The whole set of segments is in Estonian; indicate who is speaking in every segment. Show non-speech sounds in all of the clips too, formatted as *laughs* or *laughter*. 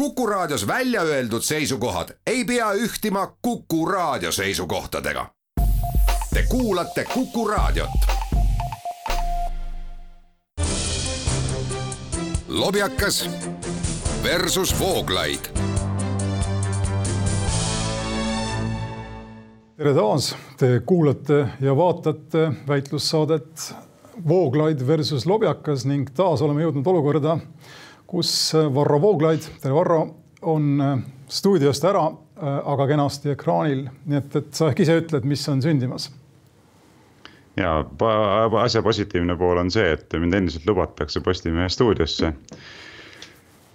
Speaker 1: Kuku Raadios välja öeldud seisukohad ei pea ühtima Kuku Raadio seisukohtadega. Te kuulate Kuku Raadiot. lobjakas versus Vooglaid.
Speaker 2: tere taas, te kuulate ja vaatate väitlussaadet Vooglaid versus Lobjakas ning taas oleme jõudnud olukorda kus äh, Varro Vooglaid, tere Varro, on äh, stuudiost ära, äh, aga kenasti ekraanil, nii et, et sa ehk ise ütled, mis on sündimas.
Speaker 3: Ja asja positiivne pool on see, et mind endiselt lubatakse Postimehe stuudiosse.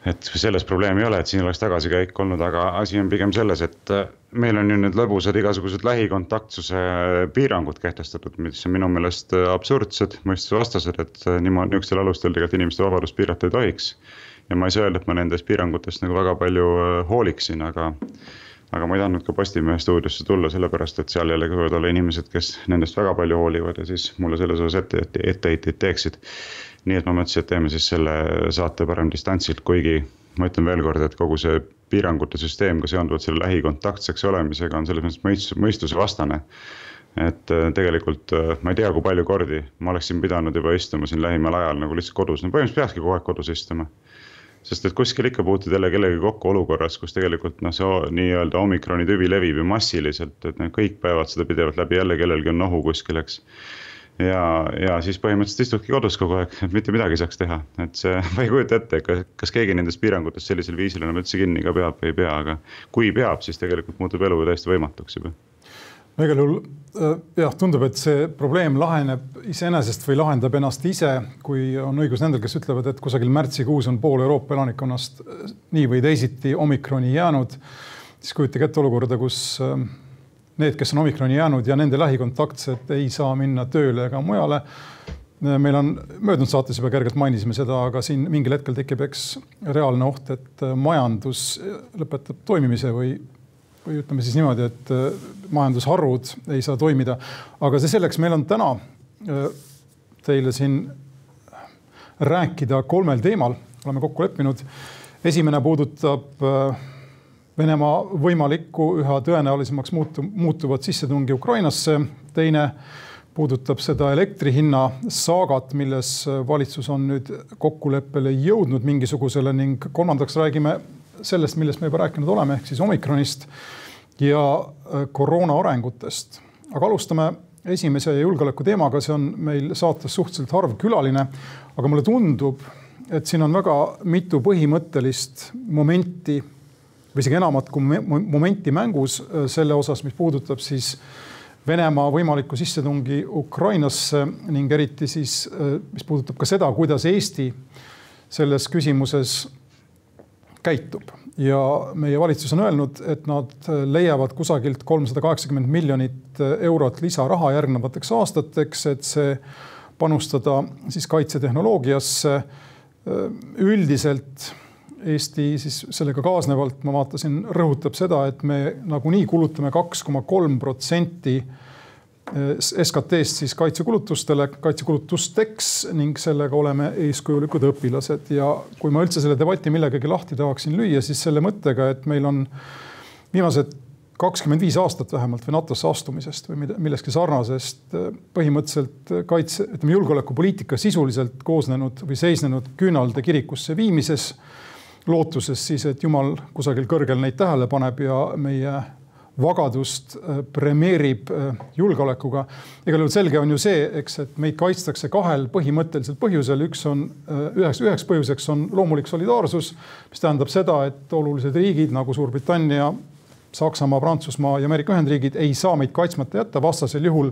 Speaker 3: et selles probleemi ei ole, et siin oleks tagasikäik olnud, aga asi on pigem selles, et meil on ju nüüd lõbusad igasugused lähikontaktsuse piirangud kehtestatud, mis on minu meelest absurdsed, mõistusevastased, et niimoodi, niisugustel alustel tegelikult inimeste vabadust piirata ei tohiks ja ma ei saa öelda, et ma nendest piirangutest nagu väga palju äh, hooliksin, aga aga ma ei tahtnud ka Postimehe stuudiosse tulla, sellepärast et seal jällegi võivad olla inimesed, kes nendest väga palju hoolivad ja siis mulle selles osas ette, etteheiteid teeksid. nii et ma mõtlesin, et teeme siis selle saate parem distantsilt, kuigi ma ütlen veel kord, et kogu see piirangute süsteem ka seonduvalt selle lähikontaktseks olemisega on selles mõttes mõistus, mõistusevastane. et äh, tegelikult äh, ma ei tea, kui palju kordi ma oleksin pidanud juba istuma siin lähimal ajal nagu lihtsalt kodus, no põhimõtteliselt peakski kogu aeg kodus istuma sest et kuskil ikka puutud jälle kellegagi kokku olukorras, kus tegelikult noh, see nii-öelda omikroni tüvi levib ju massiliselt, et noh, kõik päevad seda pidevalt läbi, jälle kellelgi on nohu kuskil, eks. ja, ja siis põhimõtteliselt istudki kodus kogu aeg, mitte midagi ei saaks teha, et see, *laughs* ma ei kujuta ette, kas, keegi nendest piirangutest sellisel viisil enam üldse kinni ka peab või ei pea, aga kui peab, siis tegelikult muutub elu täiesti võimatuks juba
Speaker 2: no igal juhul äh, jah, tundub, et see probleem laheneb iseenesest või lahendab ennast ise, kui on õigus nendel, kes ütlevad, et kusagil märtsikuus on pool Euroopa elanikkonnast äh, nii või teisiti omikroni jäänud. siis kujutage ette olukorda, kus äh, need, kes on omikroni jäänud ja nende lähikontaktsed ei saa minna tööle ega mujale. meil on möödunud saates juba kergelt mainisime seda, aga siin mingil hetkel tekib, eks reaalne oht, et majandus lõpetab toimimise või või ütleme siis niimoodi, et äh, majandusharud ei saa toimida. aga see selleks, meil on täna äh, teile siin rääkida kolmel teemal, oleme kokku leppinud. esimene puudutab äh, Venemaa võimalikku üha tõenäolisemaks muutu, muutuvat sissetungi Ukrainasse. teine puudutab seda elektri hinna saagat, milles valitsus on nüüd kokkuleppele jõudnud mingisugusele ning kolmandaks räägime sellest, millest me juba rääkinud oleme, ehk siis omikronist ja äh, koroona arengutest. aga alustame esimese julgeoleku teemaga, see on meil saates suhteliselt harv külaline. aga mulle tundub, et siin on väga mitu põhimõttelist momenti või isegi enamat kui momenti mängus äh, selle osas, mis puudutab siis Venemaa võimalikku sissetungi Ukrainasse ning eriti siis, äh, mis puudutab ka seda, kuidas Eesti selles küsimuses käitub ja meie valitsus on öelnud, et nad leiavad kusagilt kolmsada kaheksakümmend miljonit eurot lisaraha järgnevateks aastateks, et see panustada siis kaitsetehnoloogiasse. üldiselt Eesti siis sellega kaasnevalt, ma vaatasin, rõhutab seda, et me nagunii kulutame kaks koma kolm protsenti SKT-st siis kaitsekulutustele, kaitsekulutusteks ning sellega oleme eeskujulikud õpilased ja kui ma üldse selle debati millegagi lahti tahaksin lüüa, siis selle mõttega, et meil on viimased kakskümmend viis aastat vähemalt või NATO-sse astumisest või millestki sarnasest põhimõtteliselt kaitse, ütleme julgeolekupoliitika sisuliselt koosnenud või seisnenud küünalde kirikusse viimises. lootuses siis, et jumal kusagil kõrgel neid tähele paneb ja meie vagadust äh, premeerib äh, julgeolekuga. igal juhul selge on ju see, eks, et meid kaitstakse kahel põhimõttelisel põhjusel, üks on äh, üheks, üheks põhjuseks on loomulik solidaarsus, mis tähendab seda, et olulised riigid nagu Suurbritannia, Saksamaa, Prantsusmaa ja Ameerika Ühendriigid ei saa meid kaitsmata jätta, vastasel juhul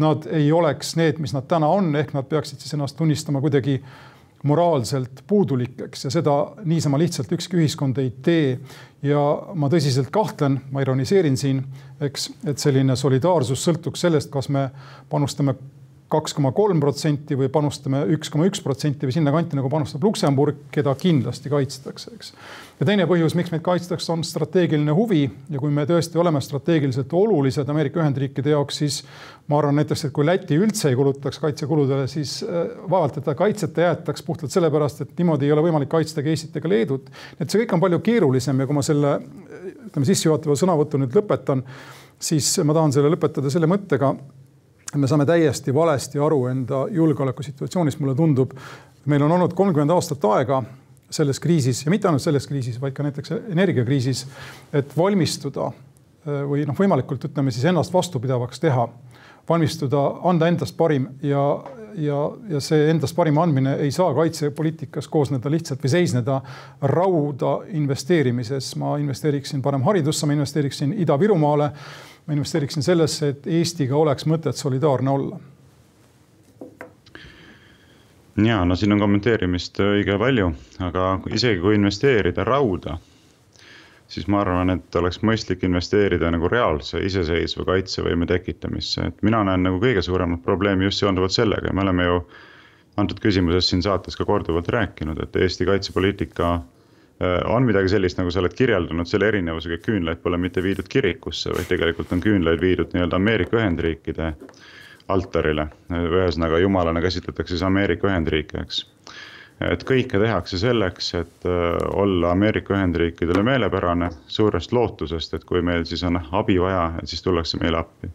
Speaker 2: nad ei oleks need, mis nad täna on, ehk nad peaksid siis ennast tunnistama kuidagi moraalselt puudulikeks ja seda niisama lihtsalt ükski ühiskond ei tee. ja ma tõsiselt kahtlen, ma ironiseerin siin, eks, et selline solidaarsus sõltuks sellest, kas me panustame kaks koma kolm protsenti või panustame üks koma üks protsenti või sinnakanti, nagu panustab Luksemburg, keda kindlasti kaitstakse, eks. ja teine põhjus, miks meid kaitstakse, on strateegiline huvi ja kui me tõesti oleme strateegiliselt olulised Ameerika Ühendriikide jaoks, siis ma arvan näiteks, et kui Läti üldse ei kulutaks kaitsekuludele, siis äh, vaevalt, et ta kaitseta jäetaks puhtalt sellepärast, et niimoodi ei ole võimalik kaitsta ka Eestit ega Leedut. et see kõik on palju keerulisem ja kui ma selle ütleme sissejuhatava sõnavõtu nüüd lõpetan, siis ma tahan selle lõpetada selle mõttega me saame täiesti valesti aru enda julgeolekusituatsioonist, mulle tundub. meil on olnud kolmkümmend aastat aega selles kriisis ja mitte ainult selles kriisis, vaid ka näiteks energiakriisis, et valmistuda äh, või noh, võimalikult ütleme siis ennast vastupidavaks teha, valmistuda, anda endast parim ja, ja, ja see endast parima andmine ei saa kaitsepoliitikas koosneda lihtsalt või seisneda rauda investeerimises. ma investeeriksin parem haridusse, ma investeeriksin Ida-Virumaale ma investeeriksin sellesse, et Eestiga oleks mõtet solidaarne olla.
Speaker 3: ja no siin on kommenteerimist õige palju, aga isegi kui investeerida rauda, siis ma arvan, et oleks mõistlik investeerida nagu reaalse iseseisva kaitsevõime tekitamisse, et mina näen nagu kõige suuremat probleemi just seonduvalt sellega ja me oleme ju antud küsimuses siin saates ka korduvalt rääkinud, et Eesti kaitsepoliitika Äh, on midagi sellist, nagu sa oled kirjeldanud, selle erinevusega, et küünlaid pole mitte viidud kirikusse, vaid tegelikult on küünlaid viidud nii-öelda Ameerika Ühendriikide altarile. ühesõnaga, jumalana käsitletakse siis Ameerika Ühendriike, eks. Et kõike tehakse selleks, et äh, olla Ameerika Ühendriikidele meelepärane, suurest lootusest, et kui meil siis on abi vaja, et siis tullakse meile appi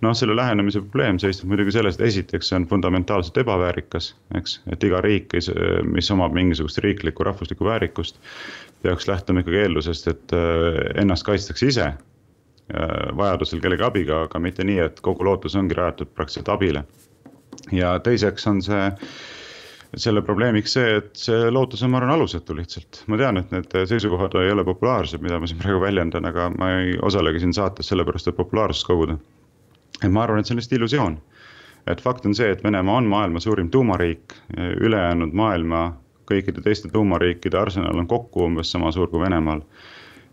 Speaker 3: noh, selle lähenemise probleem seisneb muidugi selles, et esiteks see on fundamentaalselt ebaväärikas, eks, et iga riik, mis omab mingisugust riiklikku rahvuslikku väärikust, peaks lähtuma ikkagi eeldusest, et äh, ennast kaitstakse ise äh, vajadusel kellegi abiga, aga mitte nii, et kogu lootus ongi rajatud praktiliselt abile. ja teiseks on see selle probleemiks see, et see lootus on, ma arvan, alusetu lihtsalt. ma tean, et need seisukohad ei ole populaarsed, mida ma siin praegu väljendan, aga ma ei osalegi siin saates sellepärast, et populaarsust koguda et ma arvan, et see on lihtsalt illusioon. et fakt on see, et Venemaa on maailma suurim tuumariik, ülejäänud maailma kõikide teiste tuumariikide arsenal on kokku umbes sama suur kui Venemaal.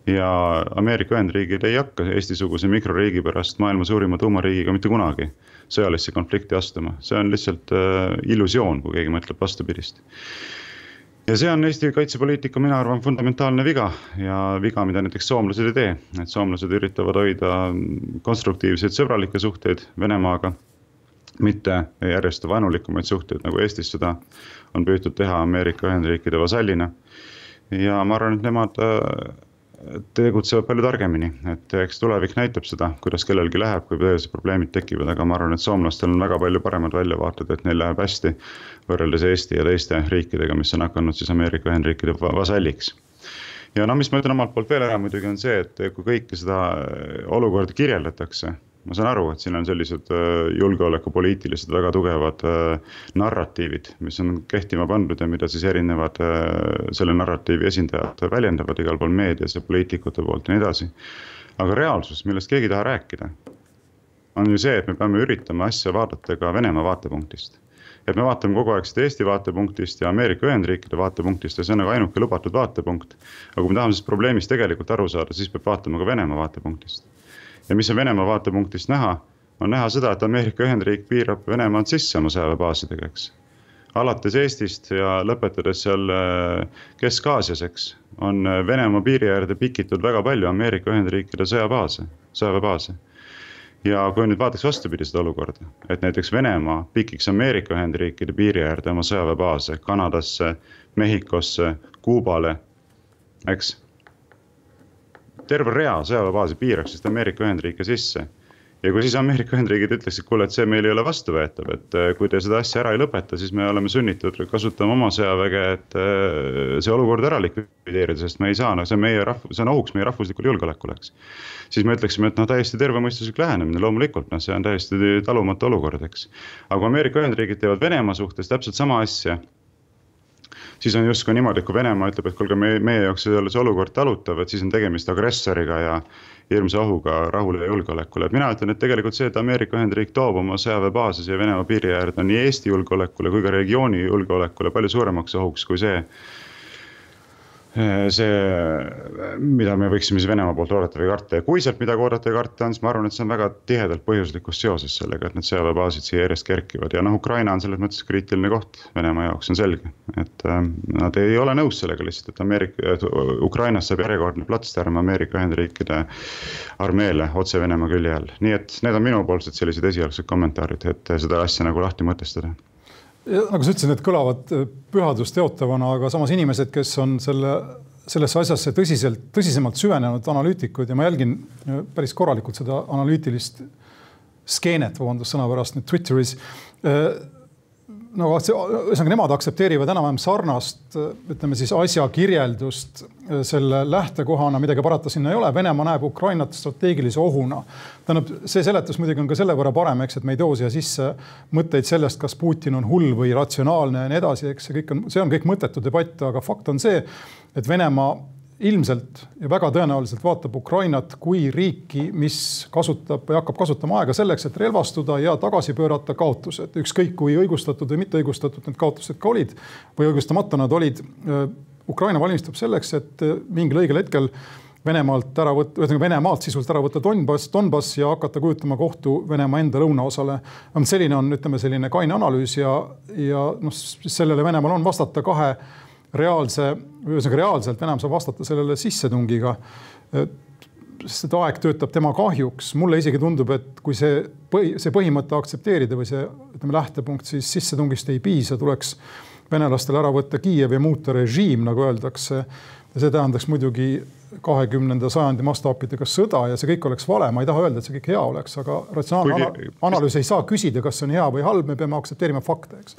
Speaker 3: ja Ameerika Ühendriigid ei hakka Eesti-suguse mikroriigi pärast maailma suurima tuumariigiga mitte kunagi sõjalisse konflikti astuma, see on lihtsalt äh, illusioon, kui keegi mõtleb vastupidist ja see on Eesti kaitsepoliitika, mina arvan, fundamentaalne viga ja viga, mida näiteks soomlased ei tee. et soomlased üritavad hoida konstruktiivseid sõbralikke suhteid Venemaaga, mitte järjest vaenulikumaid suhteid, nagu Eestis seda on püütud teha Ameerika Ühendriikide vasallina. ja ma arvan, et nemad tegutsevad palju targemini, et eks tulevik näitab seda, kuidas kellelgi läheb, kui tõelised probleemid tekivad, aga ma arvan, et soomlastel on väga palju paremad väljavaated, et neil läheb hästi. võrreldes Eesti ja teiste riikidega, mis on hakanud siis Ameerika Ühendriikide vasalliks. ja no mis ma ütlen omalt poolt veel ära muidugi on see, et kui kõike seda olukorda kirjeldatakse ma saan aru, et siin on sellised äh, julgeolekupoliitilised väga tugevad äh, narratiivid, mis on kehtima pandud ja mida siis erinevad äh, selle narratiivi esindajad väljendavad igal pool meedias ja poliitikute poolt ja nii edasi. aga reaalsus, millest keegi ei taha rääkida, on ju see, et me peame üritama asja vaadata ka Venemaa vaatepunktist et me vaatame kogu aeg seda Eesti vaatepunktist ja Ameerika Ühendriikide vaatepunktist ja see on nagu ainuke lubatud vaatepunkt. aga kui me tahame sellest probleemist tegelikult aru saada, siis peab vaatama ka Venemaa vaatepunktist ja mis on Venemaa vaatepunktist näha, on näha seda, et Ameerika Ühendriik piirab Venemaad sisse oma sõjaväebaasidega, eks. alates Eestist ja lõpetades seal äh, Kesk-Aasias, eks, on äh, Venemaa piiri äärde pikitud väga palju Ameerika Ühendriikide sõjabaase, sõjaväebaase ja kui nüüd vaataks vastupidi seda olukorda, et näiteks Venemaa pikiks Ameerika Ühendriikide piiri äärde oma sõjaväebaase Kanadasse, Mehhikosse, Kuubale, eks terve rea sõjaväebaasi piiraks just Ameerika Ühendriike sisse. ja kui siis Ameerika Ühendriigid ütleksid, kuule, et see meil ei ole vastuvõetav, et äh, kui te seda asja ära ei lõpeta, siis me oleme sunnitud kasutama oma sõjaväge, et äh, see olukord ära likvideerida, sest me ei saa, noh, see on meie rahv-, see on ohuks meie rahvuslikule julgeolekule, eks. siis me ütleksime, et noh, täiesti tervemõistuslik lähenemine, loomulikult, noh, see on täiesti talumatu olukord, eks. aga kui Ameerika Ühendriigid teevad Venemaa suhtes täpselt sama asja siis on justkui niimoodi, et kui Venemaa ütleb, et kuulge, meie, meie jaoks ei ole see olukord talutav, et siis on tegemist agressoriga ja hirmsa ohuga rahule ja julgeolekule, mina ütlen, et tegelikult see, et Ameerika Ühendriik toob oma sõjaväebaase siia Venemaa piiri äärde, on nii Eesti julgeolekule kui ka regiooni julgeolekule palju suuremaks ohuks kui see see mida me võiksime siis Venemaa poolt oodata või karta ja kui sealt midagi oodata ja karta on, siis ma arvan, et see on väga tihedalt põhjuslikus seoses sellega, et need sõjaväebaasid siia järjest kerkivad ja noh, Ukraina on selles mõttes kriitiline koht Venemaa jaoks, on selge. et äh, nad ei ole nõus sellega lihtsalt, et Ameerika, Ukrainast saab järjekordne platstärm Ameerika Ühendriikide armeele otse Venemaa külje all, nii et need on minupoolsed sellised esialgsed kommentaarid, et seda asja nagu lahti mõtestada
Speaker 2: nagu sa ütlesid, need kõlavad pühadust teotavana, aga samas inimesed, kes on selle sellesse asjasse tõsiselt, tõsisemalt süvenenud analüütikud ja ma jälgin päris korralikult seda analüütilist skeenet, vabandust sõna pärast nüüd Twitteris no ühesõnaga nemad aktsepteerivad enam-vähem sarnast, ütleme siis asjakirjeldust äh, selle lähtekohana, midagi parata sinna ei ole. Venemaa näeb Ukrainat strateegilise ohuna. tähendab, see seletus muidugi on ka selle võrra parem, eks, et me ei too siia sisse mõtteid sellest, kas Putin on hull või ratsionaalne ja nii edasi, eks see kõik on, see on kõik mõttetu debatt, aga fakt on see, et Venemaa ilmselt ja väga tõenäoliselt vaatab Ukrainat kui riiki, mis kasutab või hakkab kasutama aega selleks, et relvastuda ja tagasi pöörata kaotused, ükskõik kui õigustatud või mitte õigustatud need kaotused ka olid või õigustamata nad olid. Ukraina valmistub selleks, et mingil õigel hetkel Venemaalt ära võtta, ühesõnaga Venemaalt sisuliselt ära võtta Donbass, Donbass ja hakata kujutama kohtu Venemaa enda lõunaosale. selline on, ütleme selline kaine analüüs ja, ja noh, sellele Venemaal on vastata kahe reaalse, ühesõnaga reaalselt Venemaa saab vastata sellele sissetungiga. sest et aeg töötab tema kahjuks, mulle isegi tundub, et kui see põhi, see põhimõte aktsepteerida või see ütleme lähtepunkt, siis sissetungist ei piisa, tuleks venelastel ära võtta Kiiev ja muuta režiim, nagu öeldakse. ja see tähendaks muidugi kahekümnenda sajandi mastaapidega sõda ja see kõik oleks vale, ma ei taha öelda, et see kõik hea oleks, aga ratsionaalne Kuigi... analüüs ei saa küsida, kas see on hea või halb, me peame aktsepteerima fakte, eks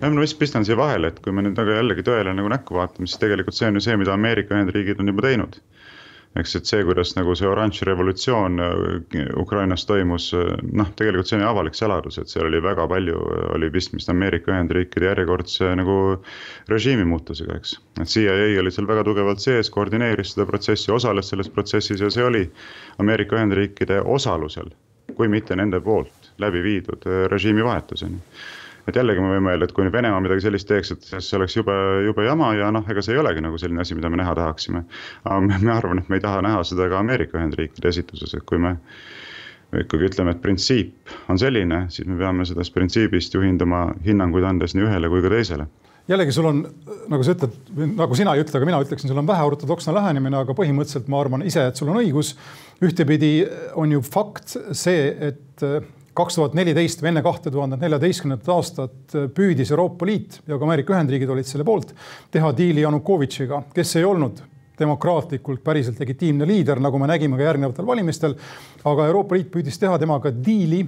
Speaker 3: jah, ma vist pistan siia vahele, et kui me nüüd aga jällegi tõele nagu näkku vaatame, siis tegelikult see on ju see, mida Ameerika Ühendriigid on juba teinud. eks, et see, kuidas nagu see oranž revolutsioon äh, Ukrainas toimus, äh, noh, tegelikult see on ju avalik saladus, et seal oli väga palju, äh, oli pistmist Ameerika Ühendriikide järjekordse nagu režiimi muutusega, eks. et CIA oli seal väga tugevalt sees, koordineeris seda protsessi, osales selles protsessis ja see oli Ameerika Ühendriikide osalusel, kui mitte nende poolt läbi viidud režiimivahetuseni et jällegi me võime öelda, et kui nüüd Venemaa midagi sellist teeks, et see oleks jube, jube jama ja noh, ega see ei olegi nagu selline asi, mida me näha tahaksime. aga me arvan, et me ei taha näha seda ka Ameerika Ühendriikide esituses, et kui me ikkagi ütleme, et printsiip on selline, siis me peame sellest printsiibist juhinduma hinnanguid andes nii ühele kui ka teisele
Speaker 2: jällegi sul on, nagu sa ütled, nagu sina ei ütle, aga mina ütleksin, sul on väheortodoksne lähenemine, aga põhimõtteliselt ma arvan ise, et sul on õigus. ühtepidi on ju fakt see, et kaks tuhat neliteist või enne kahte tuhandet neljateistkümnendat aastat püüdis Euroopa Liit ja ka Ameerika Ühendriigid olid selle poolt teha diili Janukovitšiga, kes ei olnud demokraatlikult päriselt legitiimne liider, nagu me nägime ka järgnevatel valimistel. aga Euroopa Liit püüdis teha temaga diili,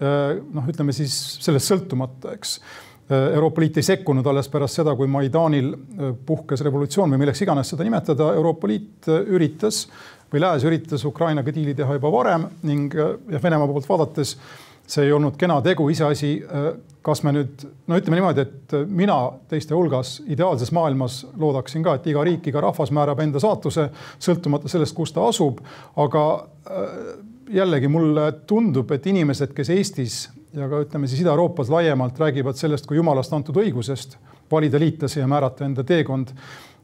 Speaker 2: eh, noh, ütleme siis sellest sõltumata, eks. Eh, Euroopa Liit ei sekkunud alles pärast seda, kui Maidanil eh, puhkes revolutsioon või milleks iganes seda nimetada, Euroopa Liit üritas või Lääs üritas Ukrainaga diili teha juba varem ning ja Venemaa poolt vaadates see ei olnud kena tegu, iseasi, äh, kas me nüüd, no ütleme niimoodi, et äh, mina teiste hulgas ideaalses maailmas loodaksin ka, et iga riik, iga rahvas määrab enda saatuse, sõltumata sellest, kus ta asub. aga äh, jällegi mulle tundub, et inimesed, kes Eestis ja ka ütleme siis Ida-Euroopas laiemalt räägivad sellest kui jumalast antud õigusest valida liitlasi ja määrata enda teekond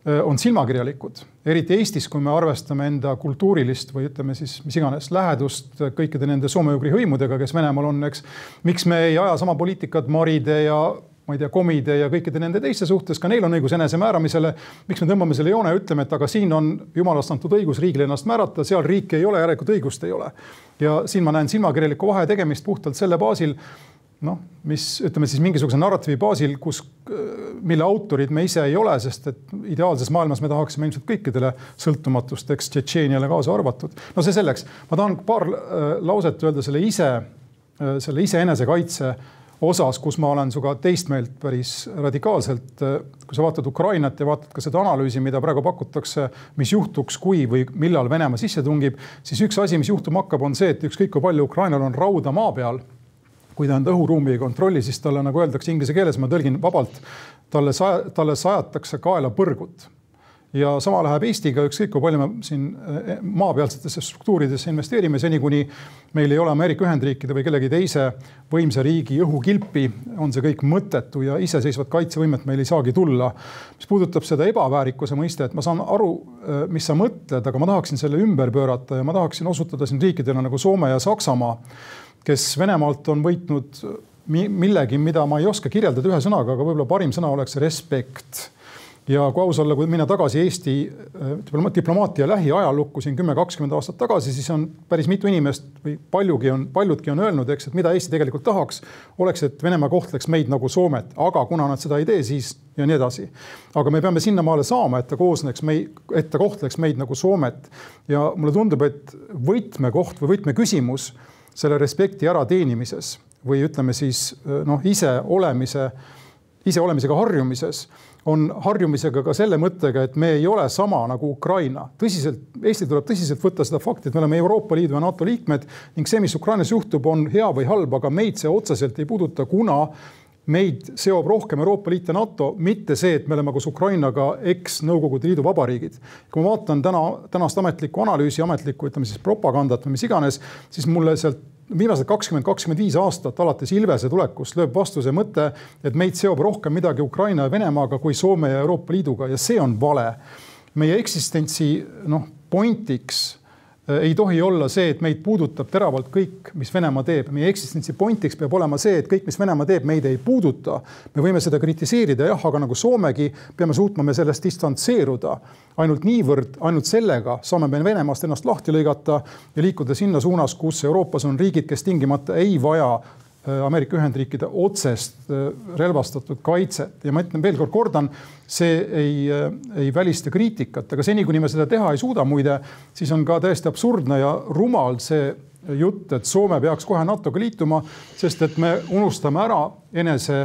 Speaker 2: on silmakirjalikud, eriti Eestis, kui me arvestame enda kultuurilist või ütleme siis mis iganes lähedust kõikide nende soome-ugri hõimudega, kes Venemaal on, eks. miks me ei aja sama poliitikat maride ja ma ei tea, komide ja kõikide nende teiste suhtes, ka neil on õigus enesemääramisele. miks me tõmbame selle joone ja ütleme, et aga siin on jumalast antud õigus riigil ennast määrata, seal riiki ei ole, järelikult õigust ei ole. ja siin ma näen silmakirjalikku vahe tegemist puhtalt selle baasil noh, mis ütleme siis mingisuguse narratiivi baasil, kus, mille autorid me ise ei ole, sest et ideaalses maailmas me tahaksime ilmselt kõikidele sõltumatust, eks Tšetšeeniale kaasa arvatud. no see selleks, ma tahan paar äh, lauset öelda selle ise, äh, selle ise enesekaitse osas, kus ma olen sinuga teist meelt päris radikaalselt. kui sa vaatad Ukrainat ja vaatad ka seda analüüsi, mida praegu pakutakse, mis juhtuks, kui või millal Venemaa sisse tungib, siis üks asi, mis juhtuma hakkab, on see, et ükskõik kui palju Ukrainal on rauda maa peal kui ta enda õhuruumi ei kontrolli, siis talle, nagu öeldakse inglise keeles, ma tõlgin vabalt, talle, talle sajatakse kaela põrgut. ja sama läheb Eestiga, ükskõik kui palju me siin eh, maapealsetesse struktuuridesse investeerime, seni kuni meil ei ole Ameerika Ühendriikide või kellegi teise võimsa riigi õhukilpi, on see kõik mõttetu ja iseseisvat kaitsevõimet meil ei saagi tulla. mis puudutab seda ebaväärikuse mõistet, ma saan aru, eh, mis sa mõtled, aga ma tahaksin selle ümber pöörata ja ma tahaksin osutada siin riikidele nagu Soome ja Saksamaa, kes Venemaalt on võitnud millegi, mida ma ei oska kirjeldada ühe sõnaga, aga võib-olla parim sõna oleks respekt ja kui aus olla, kui minna tagasi Eesti äh, diplomaatia lähiajalukku siin kümme, kakskümmend aastat tagasi, siis on päris mitu inimest või paljugi on, paljudki on öelnud, eks, et mida Eesti tegelikult tahaks, oleks, et Venemaa kohtleks meid nagu Soomet, aga kuna nad seda ei tee, siis ja nii edasi. aga me peame sinnamaale saama, et ta koosneks mei-, et ta kohtleks meid nagu Soomet. ja mulle tundub, et võtmekoht või võtmeküsimus selle respekti ärateenimises või ütleme siis noh, ise olemise, ise olemisega harjumises on harjumisega ka selle mõttega, et me ei ole sama nagu Ukraina. tõsiselt, Eesti tuleb tõsiselt võtta seda fakti, et me oleme Euroopa Liidu ja NATO liikmed ning see, mis Ukrainas juhtub, on hea või halb, aga meid see otseselt ei puuduta, kuna meid seob rohkem Euroopa Liit ja NATO, mitte see, et me oleme koos Ukrainaga eks-Nõukogude Liidu vabariigid. kui ma vaatan täna, tänast ametlikku analüüsi, ametlikku, ütleme siis propagandat või mis iganes, siis mulle sealt viimased kakskümmend, kakskümmend viis aastat alates Ilvese tulekust lööb vastu see mõte, et meid seob rohkem midagi Ukraina ja Venemaaga kui Soome ja Euroopa Liiduga ja see on vale. meie eksistentsi noh, pointiks ei tohi olla see, et meid puudutab teravalt kõik, mis Venemaa teeb. meie eksistentsi pointiks peab olema see, et kõik, mis Venemaa teeb, meid ei puuduta. me võime seda kritiseerida jah, aga nagu Soomegi, peame suutma me sellest distantseeruda. ainult niivõrd, ainult sellega saame me Venemaast ennast lahti lõigata ja liikuda sinna suunas, kus Euroopas on riigid, kes tingimata ei vaja Äh, Ameerika Ühendriikide otsest äh, relvastatud kaitset. Ja ma ütlen veel kord, kordan, see ei, äh, ei välista kriitikat, aga seni, kuni me seda teha ei suuda, muide, siis on ka täiesti absurdne ja rumal see jutt, et Soome peaks kohe NATO-ga liituma, sest et me unustame ära enese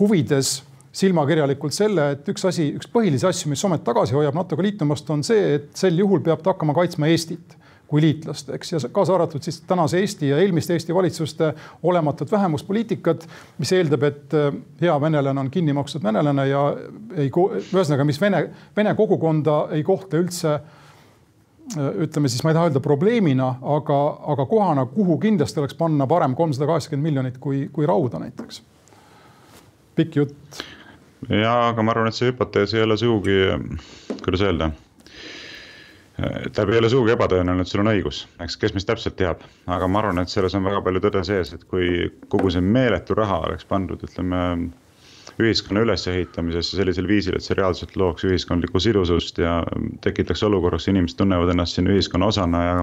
Speaker 2: huvides silmakirjalikult selle, et üks asi, üks põhilisi asju, mis Soomet tagasi hoiab NATO-ga liitumast, on see, et sel juhul peab ta hakkama kaitsma Eestit kui liitlast, eks, ja kaasa arvatud siis tänase Eesti ja eelmiste Eesti valitsuste olematut vähemuspoliitikat, mis eeldab, et äh, hea venelane on kinni makstud venelane ja ei, ühesõnaga, mis vene, vene kogukonda ei kohta üldse äh, ütleme siis, ma ei taha öelda probleemina, aga, aga kohana, kuhu kindlasti oleks panna parem kolmsada kaheksakümmend miljonit kui, kui rauda näiteks. pikk jutt.
Speaker 3: ja, aga ma arvan, et see hüpotees ei ole sugugi, kuidas öelda tähendab, ei ole sugugi ebatõenäoline, et sul on õigus, eks, kes meist täpselt teab, aga ma arvan, et selles on väga palju tõde sees, et kui kogu see meeletu raha oleks pandud, ütleme. ühiskonna ülesehitamisesse sellisel viisil, et see reaalselt looks ühiskondlikku sidusust ja tekitaks olukorra, kus inimesed tunnevad ennast siin ühiskonna osana ja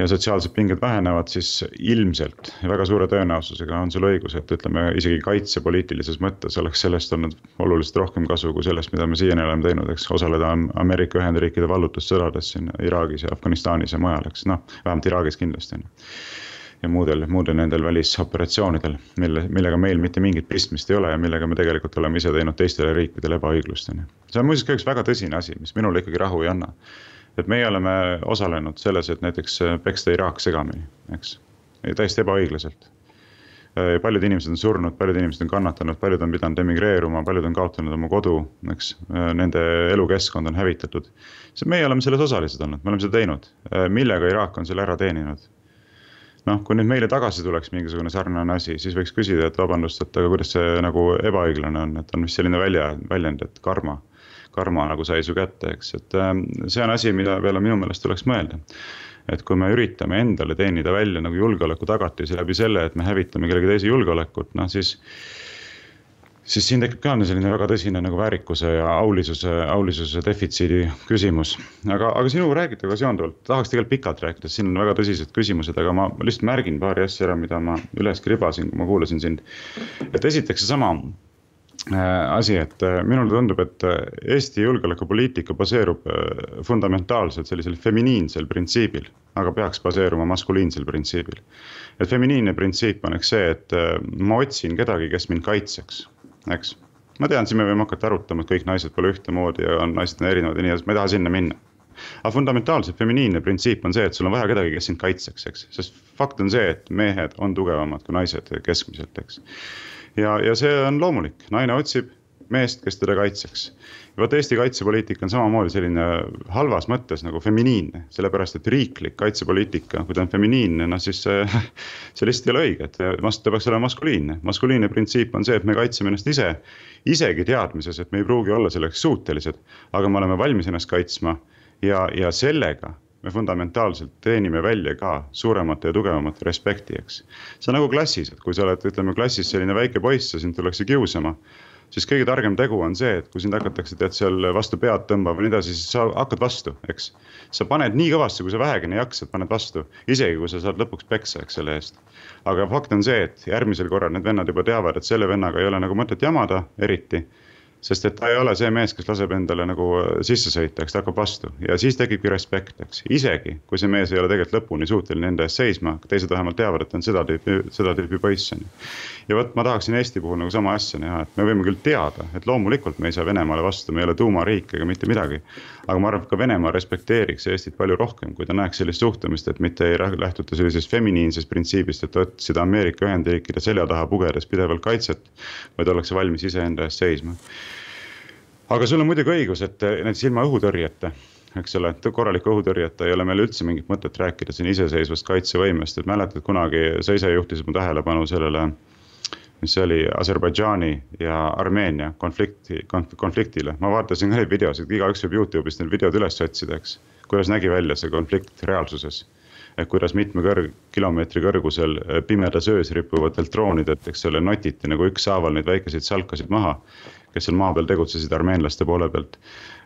Speaker 3: ja sotsiaalsed pinged vähenevad, siis ilmselt väga suure tõenäosusega on sul õigus, et ütleme isegi kaitsepoliitilises mõttes oleks sellest olnud oluliselt rohkem kasu kui sellest, mida me siiani oleme teinud, eks osaleda Ameerika Ühendriikide vallutussõdades siin Iraagis ja Afganistanis ja mujal, eks noh, vähemalt Iraagis kindlasti ja muudel, muudel nendel välisoperatsioonidel, mille, millega meil mitte mingit pistmist ei ole ja millega me tegelikult oleme ise teinud teistele riikidele ebaõiglust, on ju. see on muuseas ka üks väga tõsine asi, mis minule ikkagi rahu ei anna et meie oleme osalenud selles, et näiteks äh, peksta Iraak segamini, eks, täiesti ebaõiglaselt. Äh, paljud inimesed on surnud, paljud inimesed on kannatanud, paljud on pidanud emigreeruma, paljud on kaotanud oma kodu, eks, äh, nende elukeskkond on hävitatud. meie oleme selles osalised olnud, me oleme seda teinud, millega Iraak on selle ära teeninud? Noh, kui nüüd meile tagasi tuleks mingisugune sarnane asi, siis võiks küsida, et vabandust, et aga kuidas see nagu ebaõiglane on, et on vist selline välja, väljend, et karma karma nagu sai su kätte, eks, et ähm, see on asi, mida peale minu meelest tuleks mõelda. et kui me üritame endale teenida välja nagu julgeolekutagatisi läbi selle, et me hävitame kellegi teise julgeolekut, noh siis siis siin tekib ka selline väga tõsine nagu väärikuse ja aulisuse, aulisuse defitsiidi küsimus. aga, aga sinu räägituga seonduvalt tahaks tegelikult pikalt rääkida, siin on väga tõsised küsimused, aga ma lihtsalt märgin paari asja ära, mida ma üles kribasin, kui ma kuulasin sind. et esiteks seesama asi, et äh, minule tundub, et äh, Eesti julgeolekupoliitika baseerub fundamentaalselt sellisel feminiinsel printsiibil, aga peaks baseeruma maskuliinsel printsiibil. et feminiinne printsiip on eks see, et ma otsin kedagi, kes mind kaitseks, eks. ma tean, siin me võime hakata arutama, et kõik naised pole ühtemoodi ja on, naised on erinevad ja nii edasi, ma ei taha sinna minna aga fundamentaalselt feminiinne printsiip on see, et sul on vaja kedagi, kes sind kaitseks, eks, sest fakt on see, et mehed on tugevamad kui naised keskmiselt, eks ja, ja see on loomulik, naine otsib meest, kes teda kaitseks vot Eesti kaitsepoliitika on samamoodi selline halvas mõttes nagu feminiinne, sellepärast et riiklik kaitsepoliitika, kui ta on feminiinne, noh siis see, *laughs* see lihtsalt ei ole õige, et ta peaks olema maskuliinne. maskuliinne printsiip on see, et me kaitseme ennast ise, isegi teadmises, et me ei pruugi olla selleks suutelised, aga me oleme valmis ennast kaitsma ja, ja sellega me fundamentaalselt teenime välja ka suuremat ja tugevamat respekti, eks. see on nagu klassis, et kui sa oled, ütleme klassis selline väike poiss ja sind tullakse kiusama siis kõige targem tegu on see, et kui sind hakatakse tead seal vastu pead tõmbama või nii edasi, siis sa hakkad vastu, eks. sa paned nii kõvasti, kui sa vähegini jaksad, paned vastu, isegi kui sa saad lõpuks peksa, eks selle eest. aga fakt on see, et järgmisel korral need vennad juba teavad, et selle vennaga ei ole nagu mõtet jamada eriti sest et ta ei ole see mees, kes laseb endale nagu äh, sisse sõita, eks ta hakkab vastu ja siis tekibki respekt, eks. isegi kui see mees ei ole tegelikult lõpuni suuteline enda eest seisma, teised vähemalt teavad, et ta on seda tüüpi, seda tüüpi poiss on ju. Ja vot ma tahaksin Eesti puhul nagu sama asja näha, et me võime küll teada, et loomulikult me ei saa Venemaale vastu, me ei ole tuumariik ega mitte midagi. aga ma arvan, et ka Venemaa respekteeriks Eestit palju rohkem, kui ta näeks sellist suhtumist, et mitte ei lähtuta sellisest feminiinsest printsiibist, et otsida Ameerika Ühendriikide selja taha pugedes pidevalt kaitset. vaid ollakse valmis iseenda eest seisma aga sul on muidugi õigus, et näiteks ilma õhutõrjeta, eks ole, korraliku õhutõrjeta ei ole meil üldse mingit mõtet rääkida siin iseseisvast kaitsevõimest, et mäletad kunagi sa ise juhtisid mu tähelepanu sellele mis oli Aserbaidžaani ja Armeenia konflikti konf,, konfliktile. ma vaatasin neid videosid, igaüks võib Youtube'ist need videod üles otsida, eks. kuidas nägi välja see konflikt reaalsuses. et kuidas mitme kõrg-, kilomeetri kõrgusel pimedas öös rippuvatelt droonidelt, eks ole, notiti nagu ükshaaval neid väikeseid salkasid maha kes seal maa peal tegutsesid armeenlaste poole pealt.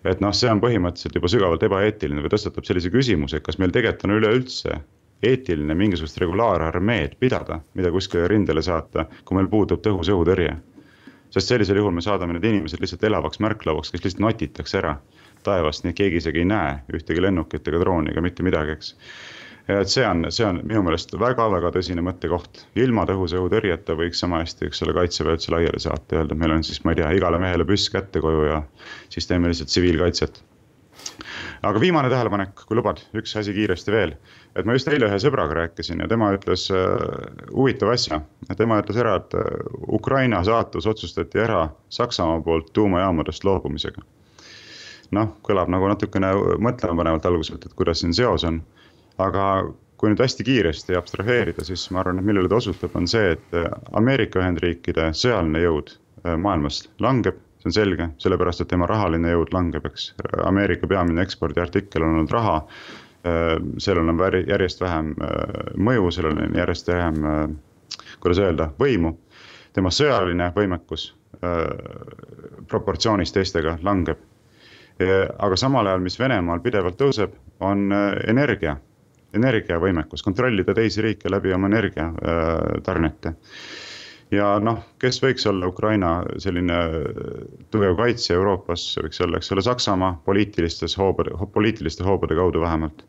Speaker 3: et noh, see on põhimõtteliselt juba sügavalt ebaeetiline või tõstatab sellise küsimuse, et kas meil tegelikult on üleüldse eetiline mingisugust regulaararmeed pidada, mida kuskile rindele saata, kui meil puudub tõhus õhutõrje. sest sellisel juhul me saadame need inimesed lihtsalt elavaks märklauaks, kes lihtsalt notitakse ära taevast, nii et keegi isegi ei näe ühtegi lennukit ega drooni ega mitte midagi, eks et see on, see on minu meelest väga-väga tõsine mõttekoht. ilma tõhusa õhutõrjeta võiks sama hästi, eks ole, kaitseväe üldse laiali saata, öelda, meil on siis, ma ei tea, igale mehele püss kätte koju ja siis teeme lihtsalt tsiviilkaitset. aga viimane tähelepanek, kui lubad, üks asi kiiresti veel. Et ma just eile ühe sõbraga rääkisin ja tema ütles uh, huvitava asja. tema ütles ära, et uh, Ukraina saatus otsustati ära Saksamaa poolt tuumajaamadest loobumisega noh, kõlab nagu natukene mõtlemapanevalt alguselt, et kuidas siin seos on aga kui nüüd hästi kiiresti abstraheerida, siis ma arvan, et millele ta osutab, on see, et äh, Ameerika Ühendriikide sõjaline jõud äh, maailmas langeb, see on selge, sellepärast et tema rahaline jõud langeb, eks. Ameerika peamine ekspordiartikkel on olnud raha. Äh, sellel on järjest vähem mõju, sellel on järjest vähem, kuidas öelda, võimu. tema sõjaline võimekus proportsioonis teistega langeb. aga samal ajal, mis Venemaal pidevalt tõuseb, on energia energiavõimekus, kontrollida teisi riike läbi oma energiatarnete. Ja noh, kes võiks olla Ukraina selline tugev kaitsja Euroopas, võiks olla, eks ole, Saksamaa poliitilistes hoobade, poliitiliste hoobade kaudu vähemalt.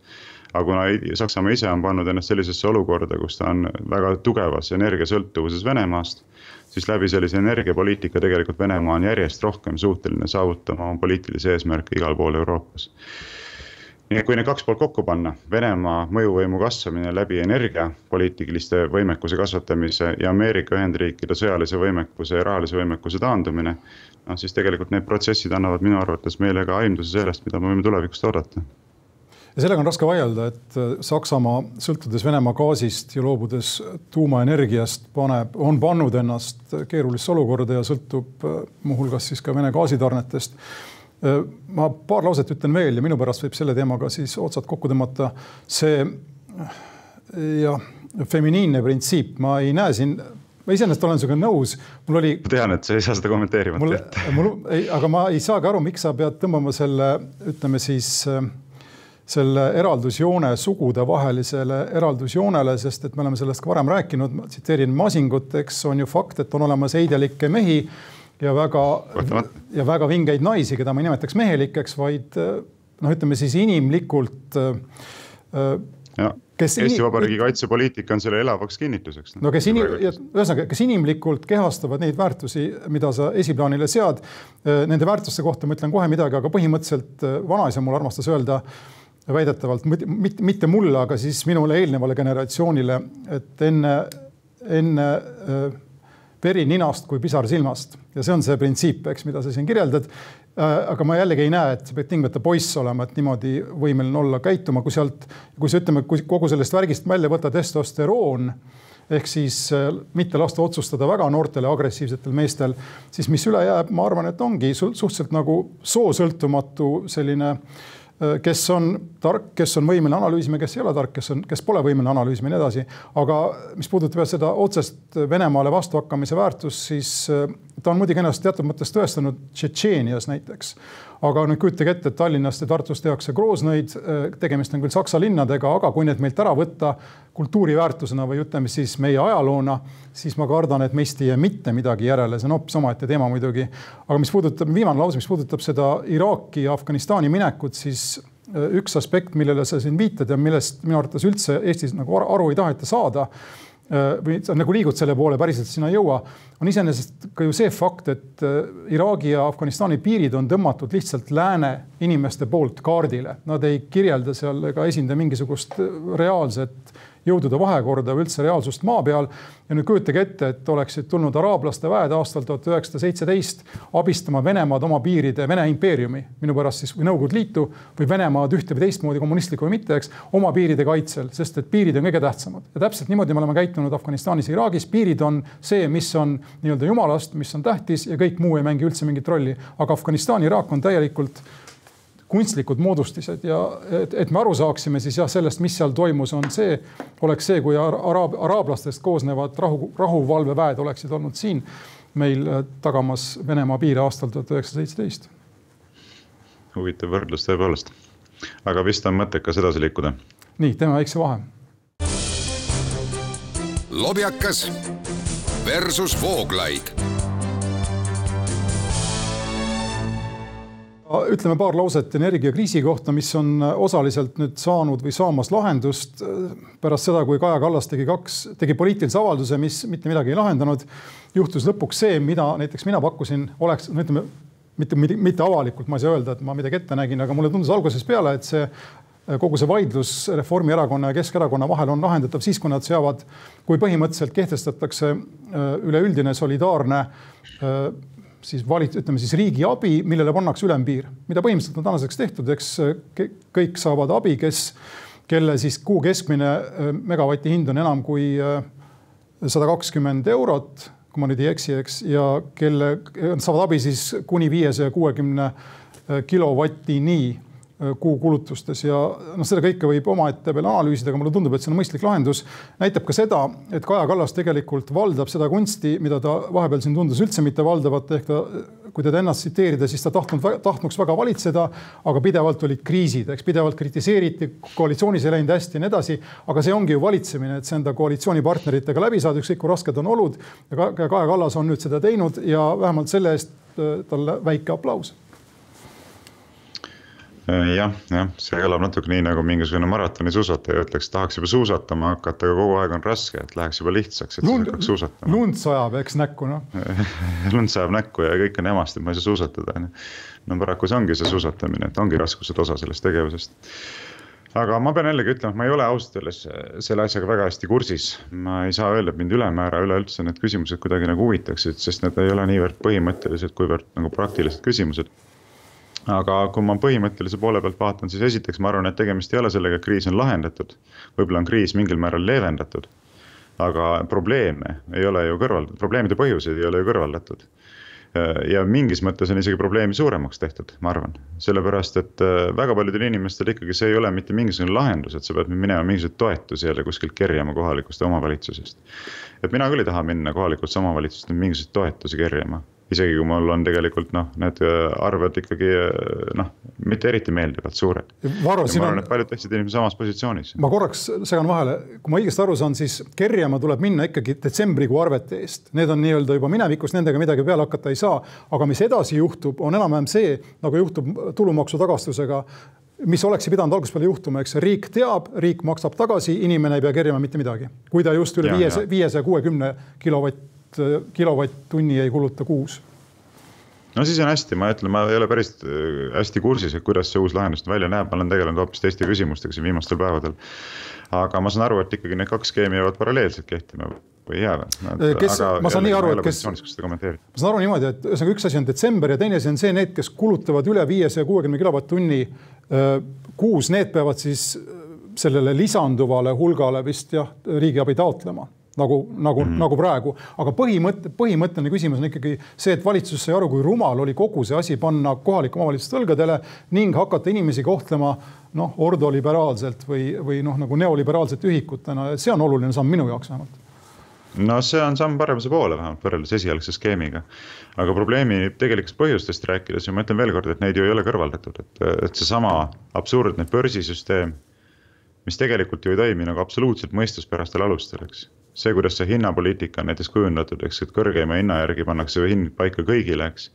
Speaker 3: Aga kuna Saksamaa ise on pannud ennast sellisesse olukorda, kus ta on väga tugevas energiasõltuvuses Venemaast, siis läbi sellise energiapoliitika tegelikult Venemaa on järjest rohkem suuteline saavutama oma poliitilisi eesmärke igal pool Euroopas kui need kaks poolt kokku panna, Venemaa mõjuvõimu kasvamine läbi energiapoliitiliste võimekuse kasvatamise ja Ameerika Ühendriikide sõjalise võimekuse ja rahalise võimekuse taandumine. noh, siis tegelikult need protsessid annavad minu arvates meile ka aimduse sellest, mida me võime tulevikust oodata
Speaker 2: ja sellega on raske vaielda, et äh, Saksamaa, sõltudes Venemaa gaasist ja loobudes tuumaenergiast, paneb, on pannud ennast keerulisse olukorda ja sõltub äh, muuhulgas siis ka Vene gaasitarnetest ma paar lauset ütlen veel ja minu pärast võib selle teemaga siis otsad kokku tõmmata. see jah, feminiinne printsiip, ma ei näe siin ma iseenesest olen sinuga nõus, mul oli.
Speaker 3: ma tean, et sa ei saa seda kommenteerimata *laughs* jätta.
Speaker 2: mul, ei, aga ma ei saagi aru, miks sa pead tõmbama selle, ütleme siis selle eraldusjoone sugudevahelisele eraldusjoonele, sest et me oleme sellest ka varem rääkinud, ma tsiteerin Masingut, eks on ju fakt, et on olemas heidelikke mehi ja väga, ja väga vingeid naisi, keda ma ei nimetaks mehelikeks, vaid noh, ütleme siis inimlikult.
Speaker 3: Äh, ja, kes Eesti Vabariigi kaitsepoliitika on selle elavaks kinnituseks.
Speaker 2: no kes inim-, ühesõnaga, kes inimlikult kehastavad neid väärtusi, mida sa esiplaanile sead. Äh, nende väärtuste kohta ma ütlen kohe midagi, aga põhimõtteliselt äh, vanaisa mul armastas öelda väidetavalt mitte, mitte mulle, aga siis minule eelnevale generatsioonile, et enne, enne veri ninast kui pisar silmast ja see on see printsiip, eks, mida sa siin kirjeldad. aga ma jällegi ei näe, et sa pead tingimata poiss olema, et niimoodi võimeline olla, käituma, kui sealt, kui sa ütleme, kui kogu sellest värgist välja võtta testosteroon ehk siis mitte lasta otsustada väga noortel agressiivsetel meestel, siis mis üle jääb, ma arvan, et ongi suhteliselt nagu soosõltumatu selline äh, Äh, kes on tark, kes on võimeline analüüsima, kes ei ole tark, kes on, kes pole võimeline analüüsima ja nii edasi. aga mis puudutab seda otsest Venemaale vastuhakkamise väärtust, siis äh, ta on muidugi ennast teatud mõttes tõestanud Tšetšeenias näiteks aga nüüd kujutage ette, et Tallinnast ja Tartust tehakse kroosnõid, äh, tegemist on küll saksa linnadega, aga kui need meilt ära võtta kultuuriväärtusena või ütleme siis meie ajaloona, siis ma kardan, et meist ei jää mitte midagi järele, see on hoopis omaette teema muidugi. aga mis puudutab, viimane lause, mis puudutab seda Iraaki ja Afganistani minekut, siis äh, üks aspekt, millele sa siin viitad ja millest minu arvates üldse Eestis nagu aru ei taheta saada või sa nagu liigud selle poole, päriselt sinna ei jõua, on iseenesest ka ju see fakt, et äh, Iraagi ja Afganistani piirid on tõmmatud lihtsalt lääne inimeste poolt kaardile. Nad ei kirjelda seal ega esinda mingisugust reaalset jõudude vahekorda või üldse reaalsust maa peal. ja nüüd kujutage ette, et oleksid tulnud araablaste väed aastal tuhat üheksasada seitseteist abistama Venemaad oma piiride, Vene impeeriumi, minu pärast siis või Nõukogude Liitu või Venemaad ühte või teistmoodi, kommunistlikku või mitte, eks, oma piiride kaitsel, sest et piirid on kõige tähtsamad. ja täpselt niimoodi me oleme käitunud Afganistanis ja Iraagis, piirid on see, mis on nii-öelda jumalast, mis on tähtis ja kõik muu ei mängi üldse mingit rolli. aga Afganistan, Iraak on täielikult kunstlikud moodustised ja et, et me aru saaksime siis jah, sellest, mis seal toimus, on see, oleks see, kui araab, araablastest koosnevad rahu, rahuvalveväed oleksid olnud siin meil äh, tagamas Venemaa piire aastal tuhat üheksasada seitseteist.
Speaker 3: huvitav võrdlus tõepoolest, aga vist on mõttekas edasi liikuda.
Speaker 2: nii, teeme väikse vahe.
Speaker 1: lobjakas versus Vooglaid
Speaker 2: ütleme paar lauset energiakriisi kohta, mis on osaliselt nüüd saanud või saamas lahendust äh, pärast seda, kui Kaja Kallas tegi kaks, tegi poliitilise avalduse, mis mitte midagi ei lahendanud. juhtus lõpuks see, mida näiteks mina pakkusin, oleks, no ütleme mitte, mitte, avalikult, ma ei saa öelda, et ma midagi ette nägin, aga mulle tundus algusest peale, et see äh, kogu see vaidlus Reformierakonna ja Keskerakonna vahel on lahendatav siis, kui nad seavad, kui põhimõtteliselt kehtestatakse äh, üleüldine solidaarne siis valit-, ütleme siis riigi abi, millele pannakse ülempiir, mida põhimõtteliselt on tänaseks tehtud, eks kõik saavad abi, kes, kelle siis kuu keskmine äh, megavati hind on enam kui äh, sada kakskümmend eurot, kui ma nüüd ei eksi, eks, ja kelle saavad abi siis kuni viiesaja kuuekümne äh, kilovatini kuukulutustes ja noh, seda kõike võib omaette veel analüüsida, aga mulle tundub, et see on mõistlik lahendus. näitab ka seda, et Kaja Kallas tegelikult valdab seda kunsti, mida ta vahepeal siin tundus üldse mitte valdavat, ehk ta, kui teda ennast tsiteerida, siis ta tahtnud, tahtnuks väga valitseda, aga pidevalt olid kriisid, eks pidevalt kritiseeriti, koalitsioonis ei läinud hästi ja nii edasi. aga see ongi ju valitsemine, et see enda koalitsioonipartneritega läbi saada, ükskõik kui rasked on olud. ja Kaja Kallas on nüüd seda teinud ja vähemalt selle eest äh, talle väike aplaus
Speaker 3: Äh, jah, jah, see kõlab natuke nii nagu mingisugune maratonisuusataja ütleks, tahaks juba suusatama hakata, aga kogu aeg on raske, et läheks juba lihtsaks, et
Speaker 2: lund, hakkaks suusatama. lund sajab, eks näkku noh *laughs*
Speaker 3: lund sajab näkku ja kõik on jamast, et ma ei saa suusatada on ju. no paraku see ongi see suusatamine, et ongi raskused osa sellest tegevusest aga ma pean jällegi ütlema, et ma ei ole ausalt öeldes selle asjaga väga hästi kursis. ma ei saa öelda, et mind ülemäära üleüldse need küsimused kuidagi nagu huvitaksid, sest need ei ole niivõrd põhimõttelised, kuivõrd nagu praktilised küsimused aga kui ma põhimõttelise poole pealt vaatan, siis esiteks ma arvan, et tegemist ei ole sellega, et kriis on lahendatud. võib-olla on kriis mingil määral leevendatud. aga probleeme ei ole ju kõrvaldatud, probleemide põhjuseid ei ole ju kõrvaldatud. ja mingis mõttes on isegi probleemi suuremaks tehtud, ma arvan, sellepärast et äh, väga paljudel inimestel ikkagi see ei ole mitte mingisugune lahendus, et sa pead minema mingisuguseid toetusi jälle kuskilt kerjama kohalikust omavalitsusest. et mina küll ei taha minna kohalikusse omavalitsusse mingisuguseid toetusi kerjama isegi kui mul on tegelikult noh, need äh, arved ikkagi äh, noh, mitte eriti meeldivalt suured.
Speaker 2: Varro,
Speaker 3: ma arvan, et paljud teised inimesed samas positsioonis.
Speaker 2: ma korraks segan vahele, kui ma õigesti aru saan, siis kerjama tuleb minna ikkagi detsembrikuu arvete eest. Need on nii-öelda juba minevikus, nendega midagi peale hakata ei saa. aga mis edasi juhtub, on enam-vähem see, nagu juhtub tulumaksu tagastusega mis oleks pidanud algusest peale juhtuma, eks riik teab, riik maksab tagasi, inimene ei pea kerjama mitte midagi, kui ta just üle viiesaja, viiesaja kuuekümne kilovatt kilovatt-tunni ei kuluta kuus.
Speaker 3: No siis on hästi, ma ütlen, ma ei ole päris äh, hästi kursis, et kuidas see uus lahendus välja näeb, ma olen tegelenud hoopis teiste küsimustega siin viimastel päevadel. aga ma saan aru, et ikkagi need kaks skeemi jäävad paralleelselt kehtima või ei jää
Speaker 2: või? kes, ma saan nii aru, et kes, ma saan aru niimoodi, et ühesõnaga üks asi on detsember ja teine asi on see, need, kes kulutavad üle viiesaja kuuekümne kilovatt-tunni kuus, need peavad siis sellele lisanduvale hulgale vist jah, riigiabi taotlema nagu, nagu mm, -hmm. nagu praegu. aga põhimõte, põhimõtteline küsimus on ikkagi see, et valitsus sai aru, kui rumal oli kogu see asi panna kohalike omavalitsuste õlgadele ning hakata inimesi kohtlema noh, ordoliberaalselt või, või noh, nagu neoliberaalsete ühikutena. see on oluline samm minu jaoks vähemalt
Speaker 3: no see on samm paremuse poole vähemalt võrreldes esialgse skeemiga. aga probleemi tegelikest põhjustest rääkides ja ma ütlen veelkord, et neid ju ei ole kõrvaldatud, et, et seesama absurdne börsisüsteem, mis tegelikult ju ei toimi nagu absoluutselt mõistuspärastel alustel, eks see, kuidas see hinnapoliitika on näiteks kujundatud, eks, et kõrgeima hinna järgi pannakse hind paika kõigile, eks.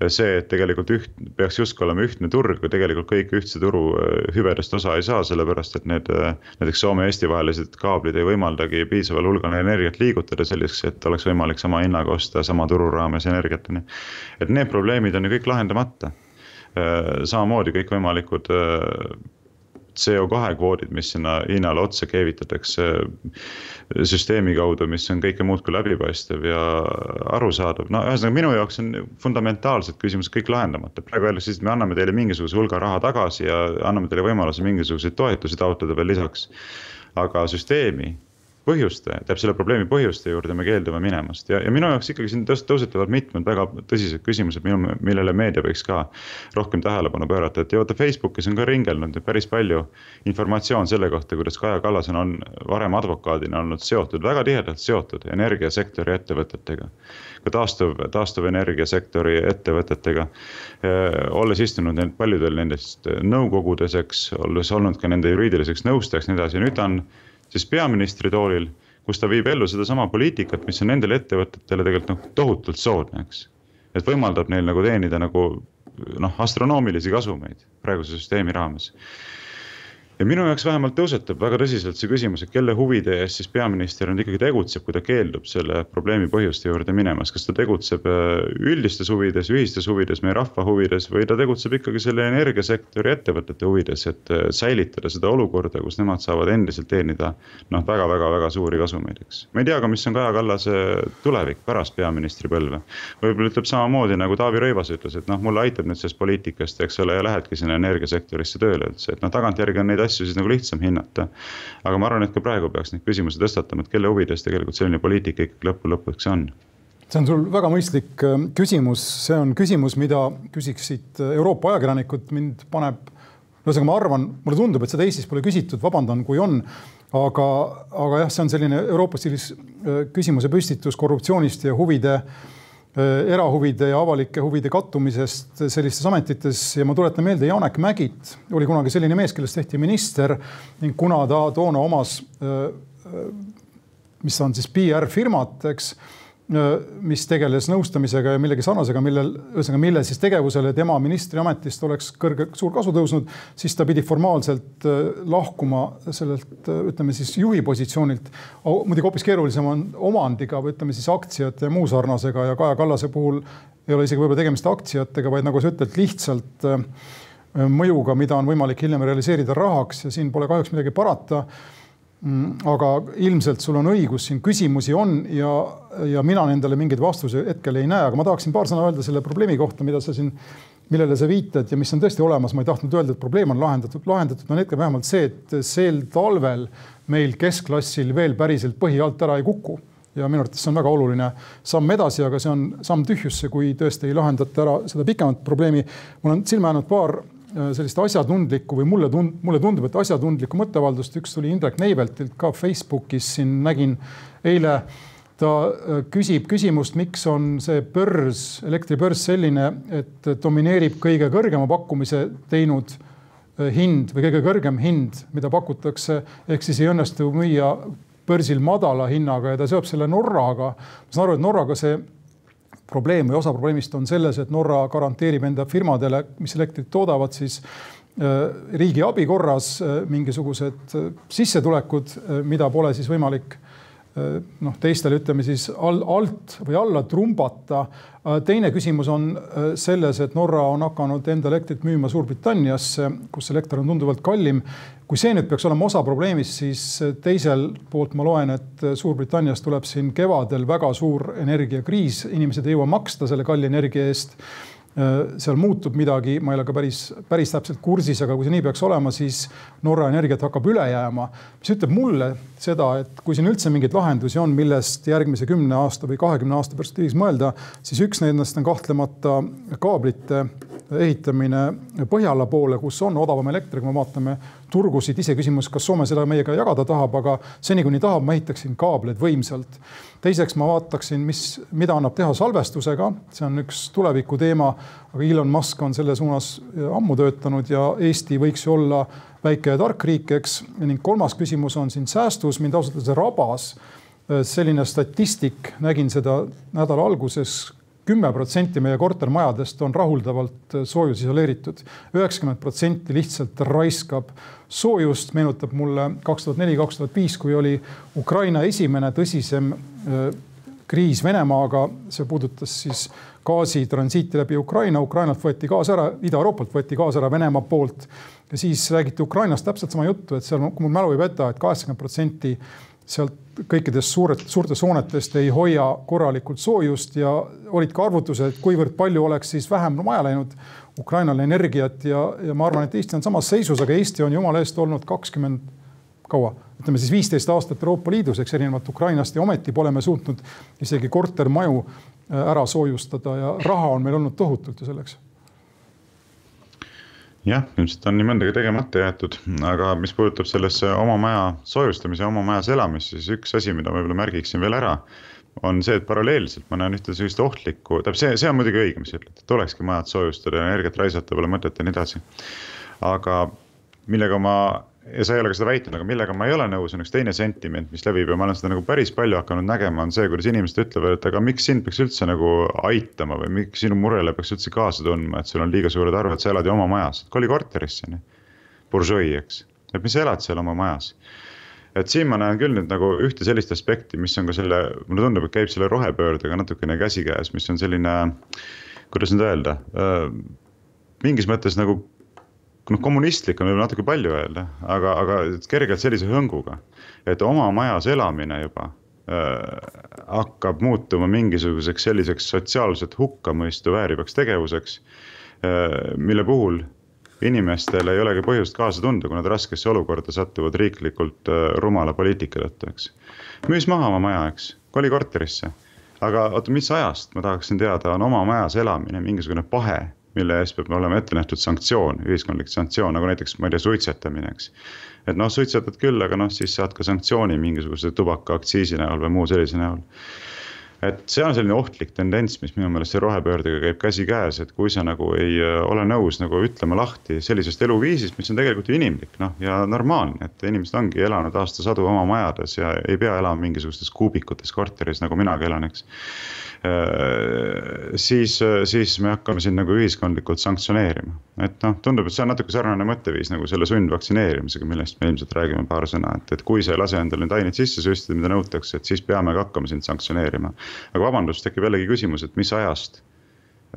Speaker 3: ja see, et tegelikult üht, peaks justkui olema ühtne turg, kui tegelikult kõik ühtse turu äh, hüvedest osa ei saa, sellepärast et need äh, näiteks Soome ja Eesti vahelised kaablid ei võimaldagi piisaval hulgal energiat liigutada selliseks, et oleks võimalik sama hinnaga osta sama turu raames energiat, on ju. et need probleemid on ju kõik lahendamata äh, samamoodi kõikvõimalikud CO2 kvoodid, mis sinna hinnale otsa keevitatakse süsteemi kaudu, mis on kõike muud kui läbipaistev ja arusaadav. no ühesõnaga minu jaoks on fundamentaalsed küsimused kõik lahendamata. praegu öeldakse et me anname teile mingisuguse hulga raha tagasi ja anname teile võimaluse mingisuguseid toetusi taotleda veel lisaks. aga süsteemi põhjuste, täpselt selle probleemi põhjuste juurde me keeldume minemast ja, ja minu jaoks ikkagi siin tõusetuvad mitmed väga tõsised küsimused, millele meedia võiks ka rohkem tähelepanu pöörata, et ja vaata Facebookis on ka ringelnud päris palju informatsioon selle kohta, kuidas Kaja Kallas on, on varem advokaadina olnud seotud, väga tihedalt seotud energiasektori ettevõtetega. ka taastuv, taastuvenergiasektori ettevõtetega, olles istunud need paljudel nendest nõukogudes, eks, olles olnud ka nende juriidiliseks nõustajaks ja nii edasi ja nüüd ta on siis peaministri toolil, kus ta viib ellu sedasama poliitikat, mis on nendele ettevõtetele tegelikult noh, tohutult soodne, eks. et võimaldab neil nagu teenida nagu noh, astronoomilisi kasumeid praeguse süsteemi raames ja minu jaoks vähemalt tõusetub väga tõsiselt see küsimus, et kelle huvide eest siis peaminister nüüd ikkagi tegutseb, kui ta keeldub selle probleemi põhjuste juurde minemas. kas ta tegutseb äh, üldistes huvides, ühistes huvides, meie rahva huvides või ta tegutseb ikkagi selle energiasektori ettevõtete huvides, et äh, säilitada seda olukorda, kus nemad saavad endiselt teenida noh, väga-väga-väga suuri kasumeid, eks. ma ei tea ka, mis on Kaja Kallase tulevik pärast peaministripõlve. võib-olla ütleb samamoodi nagu Taavi Rõivas ütles, et noh, mulle aitab nüüd sellest poliitikast, eks ole, ja lähedki sinna energiasektorisse tööle üldse, et noh, tagantjärgi on neid asju siis nagu lihtsam hinnata. aga ma arvan, et ka praegu peaks neid küsimusi tõstatama, et kelle huvides tegelikult selline poliitika ikkagi lõppu lõpuks on
Speaker 2: see on sul väga mõistlik äh, küsimus, see on küsimus, mida küsiksid äh, Euroopa ajakirjanikud, mind paneb. ühesõnaga, ma arvan, mulle tundub, et seda Eestis pole küsitud, vabandan, kui on. aga, aga jah, see on selline Euroopa stiilis äh, küsimuse püstitus korruptsioonist ja huvide Äh, erahuvide ja avalike huvide kattumisest sellistes ametites ja ma tuletan meelde, Janek Mägit oli kunagi selline mees, kellest tehti minister ning kuna ta toona omas, äh, äh, mis on siis PR-firmat, eks Äh, mis tegeles nõustamisega ja millegi sarnasega, millel, ühesõnaga, mille siis tegevusele tema ministriametist oleks kõrge, suur kasu tõusnud, siis ta pidi formaalselt äh, lahkuma sellelt, äh, ütleme siis juhi positsioonilt. muidugi hoopis keerulisem on omandiga või ütleme siis aktsiate ja muu sarnasega ja Kaja Kallase puhul ei ole isegi võib-olla tegemist aktsiatega, vaid nagu sa ütled, lihtsalt mõjuga, mida on võimalik hiljem realiseerida rahaks ja siin pole kahjuks midagi parata aga ilmselt sul on õigus, siin küsimusi on ja, ja mina nendele mingeid vastuseid hetkel ei näe, aga ma tahaksin paar sõna öelda selle probleemi kohta, mida sa siin, millele sa viitad ja mis on tõesti olemas, ma ei tahtnud öelda, et probleem on lahendatud, lahendatud on hetkel vähemalt see, et sel talvel meil keskklassil veel päriselt põhi alt ära ei kuku. Ja minu arvates see on väga oluline samm edasi, aga see on samm tühjusse, kui tõesti ei lahendata ära seda pikemat probleemi. mul on silma jäänud paar sellist asjatundlikku või mulle tund-, mulle tundub, et asjatundlikku mõtteavaldust, üks tuli Indrek Neiveltilt ka Facebookis, siin nägin eile. ta äh, küsib küsimust, miks on see börs, elektribörs selline, et domineerib kõige kõrgema pakkumise teinud äh, hind või kõige kõrgem hind, mida pakutakse, ehk siis ei õnnestu müüa börsil madala hinnaga ja ta seob selle Norraga. ma saan aru, et Norraga see probleem või osa probleemist on selles, et Norra garanteerib enda firmadele, mis elektrit toodavad, siis äh, riigi abi korras äh, mingisugused äh, sissetulekud, mida pole siis võimalik noh, teistele ütleme siis all, alt või alla trumbata. teine küsimus on selles, et Norra on hakanud enda elektrit müüma Suurbritanniasse, kus elekter on tunduvalt kallim. Kui see nüüd peaks olema osa probleemist, siis teiselt poolt ma loen, et Suurbritannias tuleb siin kevadel väga suur energiakriis, inimesed ei jõua maksta selle kalli energia eest Äh, seal muutub midagi, ma ei ole ka päris, päris täpselt kursis, aga kui see nii peaks olema, siis Norra energiat hakkab üle jääma. mis ütleb mulle seda, et kui siin üldse mingeid lahendusi on, millest järgmise kümne aasta või kahekümne aasta perspektiivis mõelda, siis üks nendest on kahtlemata kaablite ehitamine Põhjala poole, kus on odavam elekter, kui me vaatame turgusid, iseküsimus, kas Soome seda meiega jagada tahab, aga seni kuni tahab, ma ehitaksin kaableid võimsalt. teiseks ma vaataksin, mis, mida annab teha salvestusega, see on üks tuleviku teema, aga Elon Musk on selle suunas ammu töötanud ja Eesti võiks ju olla väike ja tark riik, eks. ning kolmas küsimus on siin säästus, mind ausalt öeldes rabas selline statistik, nägin seda nädala alguses, kümme protsenti meie kortermajadest on rahuldavalt soojusisoleeritud. üheksakümmend protsenti lihtsalt raiskab soojust, meenutab mulle kaks tuhat neli, kaks tuhat viis, kui oli Ukraina esimene tõsisem äh, kriis Venemaaga, see puudutas siis gaasi transiiti läbi Ukraina, Ukrainalt võeti gaas ära, Ida-Euroopalt võeti gaas ära Venemaa poolt. ja siis räägiti Ukrainast täpselt sama juttu, et seal, kui mu mälu ei peta et, et kaheksakümmend protsenti sealt kõikidest suured, suurtest hoonetest ei hoia korralikult soojust ja olid ka arvutused, kuivõrd palju oleks siis vähem vaja läinud Ukrainale energiat ja, ja ma arvan, et Eesti on samas seisus, aga Eesti on jumala eest olnud kakskümmend, kaua, ütleme siis viisteist aastat Euroopa Liidus, eks erinevalt Ukrainast ja ometi pole me suutnud isegi kortermaju äh, ära soojustada ja raha on meil olnud tohutult ju selleks
Speaker 3: jah, ilmselt on nii mõndagi tegemata jäetud, aga mis puudutab sellesse oma maja soojustamise, oma majas elamist, siis üks asi, mida võib-olla märgiksin veel ära, on see, et paralleelselt ma näen ühte sellist ohtlikku, tähendab, see, see on muidugi õige, mis sa ütled, et tulekski majad soojustada, energiat raisata pole mõtet ja nii edasi. aga millega ma ja sa ei ole ka seda väitnud, aga millega ma ei ole nõus, on üks teine sentiment, mis levib ja ma olen seda nagu päris palju hakanud nägema, on see, kuidas inimesed ütlevad, et aga miks sind peaks üldse nagu aitama või miks sinu murele peaks üldse kaasa tundma, et sul on liiga suured arved, sa elad ju oma majas, koli korterisse. Buržoi, eks, et mis sa elad seal oma majas? Et siin ma näen küll nüüd nagu ühte sellist aspekti, mis on ka selle, mulle tundub, et käib selle rohepöördega natukene käsikäes, mis on selline, kuidas nüüd öelda, mingis mõttes nagu noh, kommunistlik on võib-olla natuke palju öelda, aga, aga kergelt sellise hõnguga, et oma majas elamine juba äh, hakkab muutuma mingisuguseks selliseks sotsiaalset hukkamõistu väärivaks tegevuseks äh,, mille puhul inimestel ei olegi põhjust kaasa tunda, kui nad raskesse olukorda satuvad riiklikult äh, rumala poliitika tõttu, eks. müüs maha oma maja, eks, koli korterisse. aga oota, mis ajast, ma tahaksin teada, on oma majas elamine mingisugune pahe mille eest peab olema ette nähtud sanktsioon, ühiskondlik sanktsioon, nagu näiteks, ma ei tea, suitsetamine, eks. et noh, suitsetad küll, aga noh, siis saad ka sanktsiooni mingisuguse tubakaaktsiisi näol või muu sellise näol et see on selline ohtlik tendents, mis minu meelest selle rohepöördega käib käsikäes, et kui sa nagu ei äh, ole nõus nagu ütlema lahti sellisest eluviisist, mis on tegelikult ju inimlik, noh ja normaalne, et inimesed ongi elanud aastasadu oma majades ja ei pea elama mingisugustes kuubikutes korteris, nagu minagi elan, eks Äh, siis, siis me hakkame sind nagu ühiskondlikult sanktsioneerima. et noh, tundub, et see on natuke sarnane mõtteviis nagu selle sundvaktsineerimisega, millest me ilmselt räägime paar sõna, et, et kui sa ei lase endale neid aineid sisse süstida, mida nõutakse, et siis peame ka hakkama sind sanktsioneerima. Aga vabandust, tekib jällegi küsimus, et mis ajast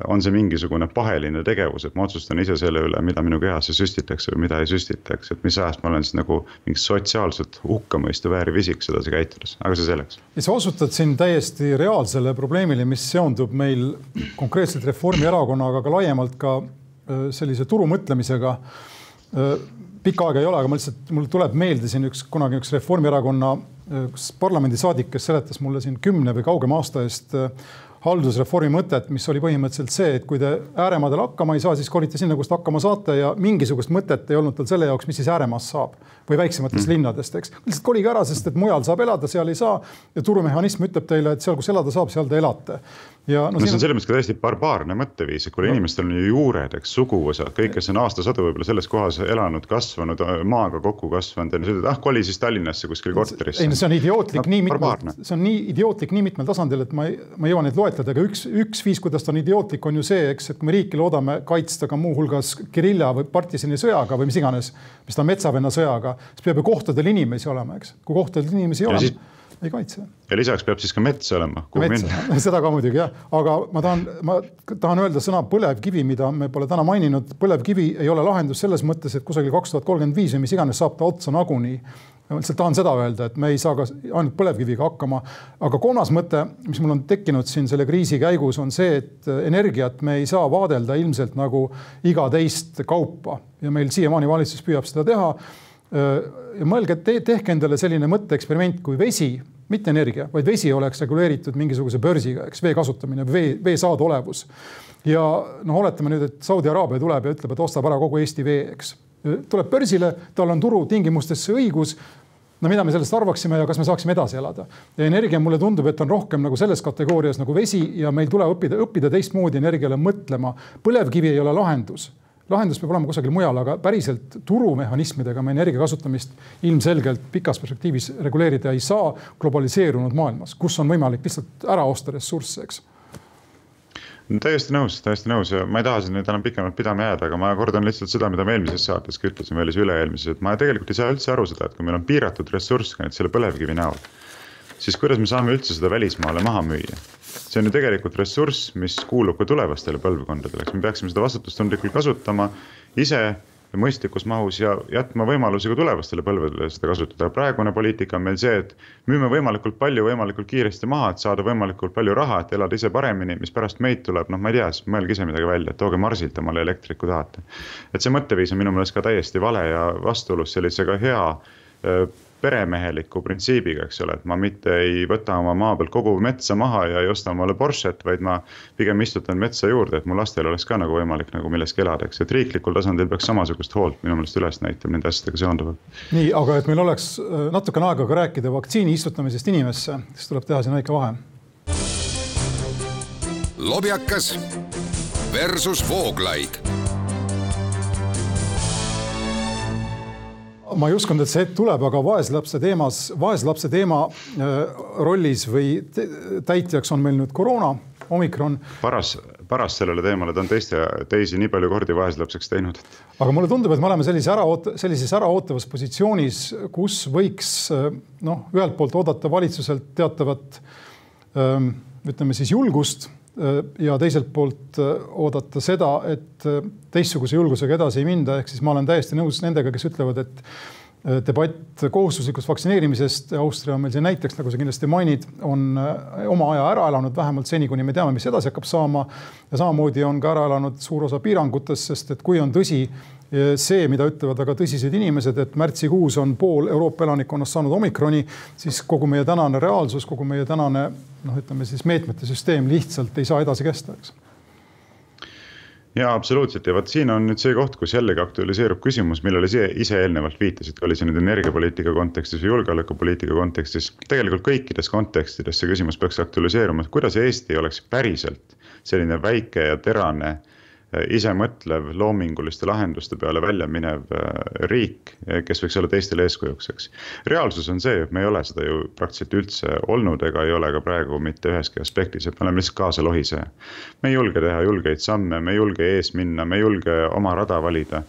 Speaker 3: on see mingisugune paheline tegevus, et ma otsustan ise selle üle, mida minu kehasse süstitakse või mida ei süstitaks, et mis ajast ma olen siis nagu mingi sotsiaalselt hukkamõistu vääriv isik sedasi käitudes, aga see selleks.
Speaker 2: ja sa osutad siin täiesti reaalsele probleemile, mis seondub meil konkreetselt Reformierakonnaga, aga laiemalt ka äh, sellise turumõtlemisega. Äh, pikka aega ei ole, aga ma lihtsalt, mul tuleb meelde siin üks kunagi üks Reformierakonna üks äh, parlamendisaadik, kes seletas mulle siin kümne või kaugema aasta eest haldusreformi mõtet, mis oli põhimõtteliselt see, et kui te ääremaadel hakkama ei saa, siis kolite sinna, kust hakkama saate ja mingisugust mõtet ei olnud tal selle jaoks, mis siis ääremaast saab või väiksematest mm. linnadest, eks. lihtsalt kolige ära, sest et mujal saab elada, seal ei saa ja turumehhanism ütleb teile, et seal, kus elada saab, seal te elate
Speaker 3: ja no, no see on selles mõttes ka täiesti barbaarne mõtteviis, et kui no. inimestel on ju juured, eks suguvõsad, kõik, kes on aastasadu võib-olla selles kohas elanud, kasvanud, maaga kokku kasvanud ja siis ütled, ah koli siis Tallinnasse kuskil korterisse.
Speaker 2: ei no see on idiootlik no, nii mitmel, see on nii idiootlik nii mitmel tasandil, et ma ei, ma ei jõua neid loetleda aga üks, üks viis, kuidas ta on idiootlik, on ju see, eks, et kui me riiki loodame kaitsta ka muuhulgas gerilla või partisani sõjaga või mis iganes, mis ta metsavenna sõjaga, siis peab ju kohtadel inimesi olema, eks. kui kohtadel inimesi ei ole ei kaitse.
Speaker 3: ja lisaks peab siis ka mets olema,
Speaker 2: kuhu mets, minna *laughs* seda ka muidugi jah, aga ma tahan, ma tahan öelda sõna põlevkivi, mida me pole täna maininud. põlevkivi ei ole lahendus selles mõttes, et kusagil kaks tuhat kolmkümmend viis või mis iganes saab ta otsa nagunii ma lihtsalt tahan seda öelda, et me ei saa ka ainult põlevkiviga hakkama. aga kolmas mõte, mis mul on tekkinud siin selle kriisi käigus, on see, et energiat me ei saa vaadelda ilmselt nagu iga teist kaupa ja meil siiamaani valitsus püüab seda teha. Ja mõelge te,, tehke endale selline mõtteeksperiment, kui vesi mitte energia, vaid vesi oleks reguleeritud mingisuguse börsiga, eks vee kasutamine, vee, vee saadaolevus. ja noh, oletame nüüd, et Saudi Araabia tuleb ja ütleb, et ostab ära kogu Eesti vee, eks. tuleb börsile, tal on turutingimustesse õigus no mida me sellest arvaksime ja kas me saaksime edasi elada. ja energia mulle tundub, et on rohkem nagu selles kategoorias nagu vesi ja meil tuleb õppida, õppida teistmoodi energiale mõtlema. põlevkivi ei ole lahendus lahendus peab olema kusagil mujal, aga päriselt turumehhanismidega me energia kasutamist ilmselgelt pikas perspektiivis reguleerida ei saa globaliseerunud maailmas, kus on võimalik lihtsalt ära osta ressursse, eks.
Speaker 3: Täiesti nõus, täiesti nõus ja ma ei taha siin nüüd enam pikemalt pidama jääda, aga ma kordan lihtsalt seda, mida me eelmises saates ka ütlesime, või siis üle-eelmises, et ma tegelikult ei saa üldse aru seda, et kui meil on piiratud ressurss ka nüüd selle põlevkivi näol, siis kuidas me saame üldse seda välismaale maha müüa see on ju tegelikult ressurss, mis kuulub ka tulevastele põlvkondadele, eks me peaksime seda vastutustundlikult kasutama ise mõistlikus mahus ja jätma võimalusi ka tulevastele põlvedele seda kasutada. praegune poliitika on meil see, et müüme võimalikult palju võimalikult kiiresti maha, et saada võimalikult palju raha, et elada ise paremini, mis pärast meid tuleb, noh, ma ei tea, siis mõelge ise midagi välja, tooge Marsilt omale elektrit, kui tahate. et see mõtteviis on minu meelest ka täiesti vale ja vastuolus sellise ka hea peremeheliku printsiibiga, eks ole, et ma mitte ei võta oma maa pealt kogu metsa maha ja ei osta omale Porsche't, vaid ma pigem istutan metsa juurde, et mu lastel oleks ka nagu võimalik nagu milleski elada, eks, et riiklikul tasandil peaks samasugust hoolt minu meelest üles näitama nende asjadega seonduvalt.
Speaker 2: nii, aga et meil oleks äh, natukene aega ka rääkida vaktsiini istutamisest inimesse, siis tuleb teha siin väike vahe.
Speaker 1: lobjakas versus Vooglaid
Speaker 2: ma ei uskunud, et see hetk tuleb, aga vaeslapse teemas, vaeslapse teema äh, rollis või täitjaks on meil nüüd koroona, omikron.
Speaker 3: paras, paras sellele teemale, ta on teiste, teisi nii palju kordi vaeslapseks teinud.
Speaker 2: aga mulle tundub, et me oleme sellise äraoot-, sellises äraootavas positsioonis, kus võiks äh, noh, ühelt poolt oodata valitsuselt teatavat ähm, ütleme siis julgust ja teiselt poolt äh, oodata seda, et äh, teistsuguse julgusega edasi ei minda, ehk siis ma olen täiesti nõus nendega, kes ütlevad, et debatt kohustuslikust vaktsineerimisest, Austria on meil siin näiteks, nagu sa kindlasti mainid, on oma aja ära elanud, vähemalt seni, kuni me teame, mis edasi hakkab saama. ja samamoodi on ka ära elanud suur osa piirangutest, sest et kui on tõsi see, mida ütlevad väga tõsised inimesed, et märtsikuus on pool Euroopa elanikkonnast saanud omikroni, siis kogu meie tänane reaalsus, kogu meie tänane noh, ütleme siis meetmete süsteem lihtsalt ei saa edasi kesta, eks
Speaker 3: ja absoluutselt ja vot siin on nüüd see koht, kus jällegi aktualiseerub küsimus, millele ise, ise eelnevalt viitasid, oli see nüüd energiapoliitika kontekstis või julgeolekupoliitika kontekstis. tegelikult kõikides kontekstides see küsimus peaks aktualiseeruma, et kuidas Eesti oleks päriselt selline väike ja terane Äh, isemõtlev, loominguliste lahenduste peale välja minev äh, riik, äh, kes võiks olla teistele eeskujuks, eks. reaalsus on see, et me ei ole seda ju praktiliselt üldse olnud ega ei ole ka praegu mitte üheski aspektis, et me oleme lihtsalt kaasalohiseja. me ei julge teha julgeid samme, me ei julge ees minna, me ei julge oma rada valida.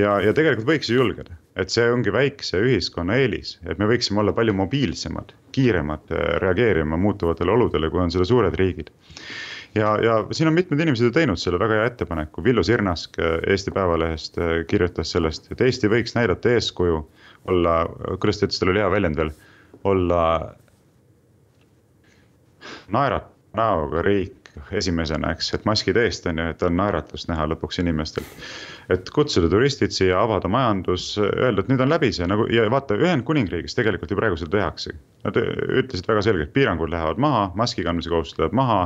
Speaker 3: ja, ja tegelikult võiks ju julgeda, et see ongi väikse ühiskonna eelis, et me võiksime olla palju mobiilsemad, kiiremad reageerima muutuvatele oludele, kui on seda suured riigid ja, ja siin on mitmed inimesed ju teinud selle väga hea ettepaneku, Villu Sirnask äh, Eesti Päevalehest äh, kirjutas sellest, et Eesti võiks näidata eeskuju, olla, kuidas ta ütles, tal oli hea väljend veel, olla naerat-, näoga riik esimesena, eks, et maskid eest on ju, et on naeratust näha lõpuks inimestelt. et kutsuda turistid siia, avada majandus, öelda, et nüüd on läbi see nagu ja vaata, Ühendkuningriigis tegelikult ju praegu seda tehakse. Nad ütlesid väga selgelt, piirangud lähevad maha, maski kandmise kohustus läheb maha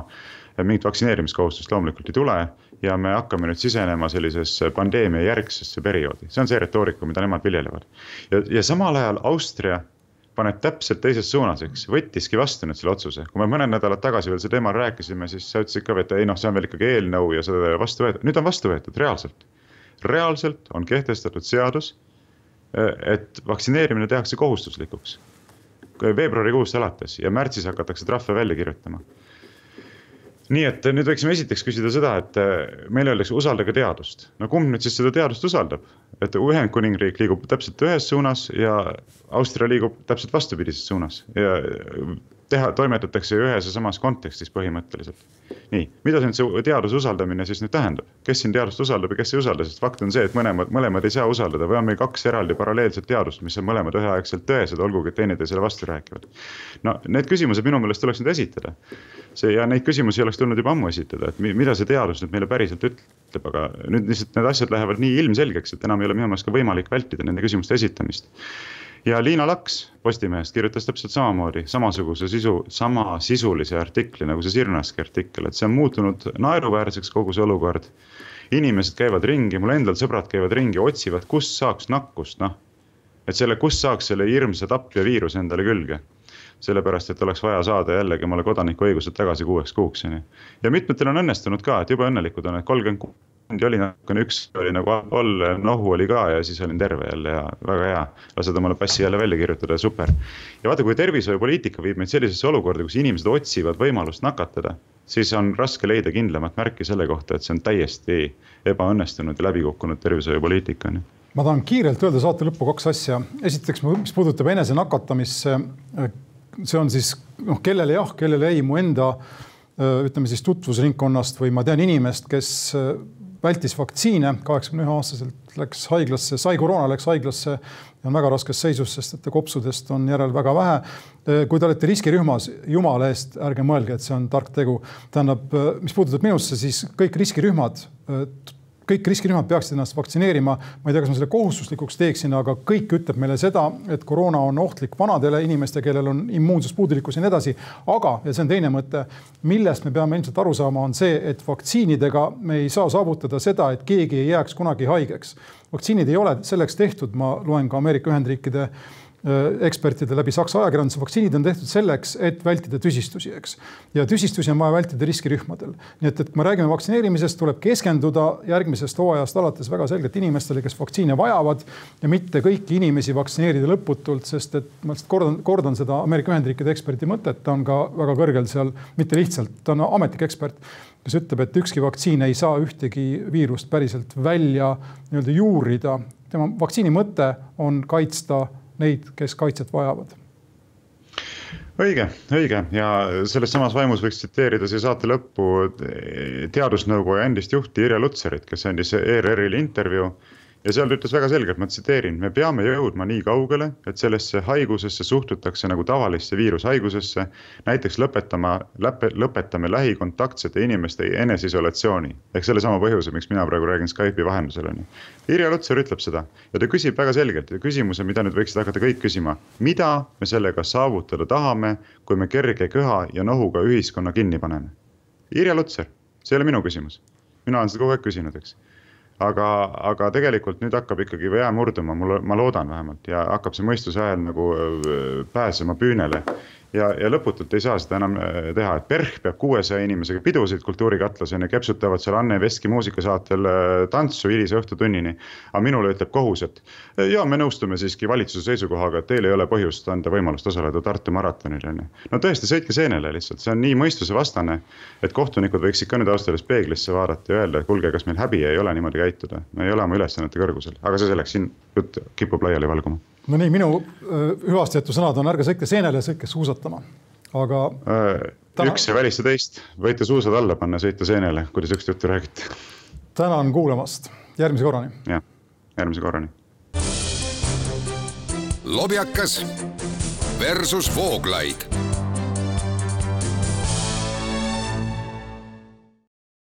Speaker 3: mingit vaktsineerimiskohustust loomulikult ei tule ja me hakkame nüüd sisenema sellisesse pandeemia järgsesse perioodi, see on see retoorika, mida nemad viljelevad. ja, ja samal ajal Austria paneb täpselt teises suunas, eks, võttiski vastu nüüd selle otsuse. kui me mõned nädalad tagasi veel sel teemal rääkisime, siis sa ütlesid ka, et ei noh, see on veel ikkagi eelnõu ja seda ei ole vastu võetud, nüüd on vastu võetud reaalselt. reaalselt on kehtestatud seadus, et vaktsineerimine tehakse kohustuslikuks veebruarikuust alates ja märtsis hakatakse trahve välja kirjutama nii et nüüd võiksime esiteks küsida seda, et äh, meile öeldakse, usaldage teadust. no kumb nüüd siis seda teadust usaldab? et Ühendkuningriik liigub täpselt ühes suunas ja Austria liigub täpselt vastupidises suunas ja teha, toimetatakse ühes ja samas kontekstis põhimõtteliselt. nii, mida nüüd see teaduse usaldamine siis nüüd tähendab, kes siin teadust usaldab ja kes ei usalda, sest fakt on see, et mõlemad, mõlemad ei saa usaldada või on meil kaks eraldi paralleelset teadust, mis on mõlemad üheaegselt tõesed, olgugi et teineteisele vastu räägivad. no need küsimused minu meelest tuleks nüüd esitada. see ja neid küsimusi oleks tulnud juba ammu esitada, et mida see teadus nüüd meile päriselt ütleb, aga nüüd lihtsalt need asjad lähevad nii ilmselgeks, et enam ei ole minu meelest ka võimalik vältida nende küsimuste esitamist ja Liina Laks Postimehest kirjutas täpselt samamoodi samasuguse sisu, samasisulise artikli nagu see Sirnaski artikkel, et see on muutunud naeruväärseks kogu see olukord. inimesed käivad ringi, mul endal sõbrad käivad ringi, otsivad, kust saaks nakkust, noh. et selle, kust saaks selle hirmsa tapja viiruse endale külge sellepärast, et oleks vaja saada jällegi omale kodanikuõigused tagasi kuueks kuuks, on ju. ja mitmetel on õnnestunud ka, et jube õnnelikud on, et kolmkümmend oli natukene, üks oli nagu all, nohu oli ka ja siis olin terve jälle ja väga hea. lased omale passi jälle välja kirjutada, super. ja vaata, kui tervishoiupoliitika viib meid sellisesse olukorda, kus inimesed otsivad võimalust nakatada, siis on raske leida kindlamat märki selle kohta, et see on täiesti ebaõnnestunud ja läbikukkunud tervishoiupoliitika on ju
Speaker 2: ma tahan kiirelt öelda saate lõppu kaks asja. esiteks, mis puudutab enesenakatamist, see on siis noh, kellele jah, kellele ei, mu enda ütleme siis tutvusringkonnast või ma tean inimest, kes vältis vaktsiine, kaheksakümne ühe aastaselt läks haiglasse, sai koroona, läks haiglasse ja on väga raskes seisus, sest et kopsudest on järel väga vähe. kui te olete riskirühmas, jumala eest, ärge mõelge, et see on tark tegu. tähendab, mis puudutab minusse, siis kõik riskirühmad kõik riskirühmad peaksid ennast vaktsineerima. ma ei tea, kas ma selle kohustuslikuks teeksin, aga kõik ütleb meile seda, et koroona on ohtlik vanadele inimestele, kellel on immuunsuspuudulikkus ja nii edasi. aga, ja see on teine mõte, millest me peame ilmselt aru saama, on see, et vaktsiinidega me ei saa saavutada seda, et keegi ei jääks kunagi haigeks. vaktsiinid ei ole selleks tehtud, ma loen ka Ameerika Ühendriikide Äh, ekspertide läbi Saksa ajakirjanduse, vaktsiinid on tehtud selleks, et vältida tüsistusi, eks. ja tüsistusi on vaja vältida riskirühmadel. nii et, et kui me räägime vaktsineerimisest, tuleb keskenduda järgmisest hooajast alates väga selgelt inimestele, kes vaktsiine vajavad ja mitte kõiki inimesi vaktsineerida lõputult, sest et ma lihtsalt kordan, kordan seda Ameerika Ühendriikide eksperdi mõtet, ta on ka väga kõrgel seal, mitte lihtsalt, ta on ametlik ekspert kes ütleb, et ükski vaktsiin ei saa ühtegi viirust päriselt välja nii-öelda juurida. tema vaktsiini mõte on kaitsta neid, kes kaitset vajavad.
Speaker 3: Õige, õige. Ja selles samas vaimus võiks tsiteerida siia saate lõppu teadusnõukoja endist juhti Irja Lutsarit, kes andis ERR-ile intervjuu ja seal ta ütles väga selgelt, ma tsiteerin, me peame jõudma nii kaugele, et sellesse haigusesse suhtutakse nagu tavalisse viirushaigusesse. näiteks lõpetama, lõpetame lähikontaktsete inimeste eneseisolatsiooni ehk sellesama põhjuse, miks mina praegu räägin Skype'i vahendusel on ju. Irja Lutsar ütleb seda ja ta küsib väga selgelt küsimuse, mida nüüd võiksid hakata kõik küsima. mida me sellega saavutada tahame, kui me kerge köha ja nohuga ühiskonna kinni paneme? Irja Lutsar, see ei ole minu küsimus mina olen seda kogu aeg küsinud, eks aga, aga tegelikult nüüd hakkab ikkagi jää murduma, mul, ma loodan vähemalt ja hakkab see mõistuse ajal nagu pääsema püünele ja, ja lõputult ei saa seda enam äh, teha, et PERH peab kuuesaja inimesega pidusid kultuurikatlas on ju, kepsutavad seal Anne Veski muusikasaatel äh, tantsu hilise õhtutunnini. aga minule ütleb kohus, et äh, ja me nõustume siiski valitsuse seisukohaga, et teil ei ole põhjust anda võimalust osaleda Tartu maratonil on ju. no tõesti, sõitke seenele lihtsalt, see on nii mõistusevastane, et kohtunikud võiksid ka nüüd ausalt öeldes peeglisse vaadata ja öelda, et kuulge, kas meil häbi ei ole niimoodi käituda, me ei ole oma ülesannete kõrgusel, aga see selleks, siin jutt kipub laiali valguma
Speaker 2: no nii, minu hüvastijätu sõnad on ärge sõitke seenele, sõitke suusatama, aga
Speaker 3: äh,. Täna... üks ei välista teist, võite suusad alla panna, sõita seenele, kui te sihukest juttu räägite.
Speaker 2: tänan kuulamast, järgmise korrani.
Speaker 3: jah, järgmise korrani.
Speaker 1: lobjakas versus Vooglaid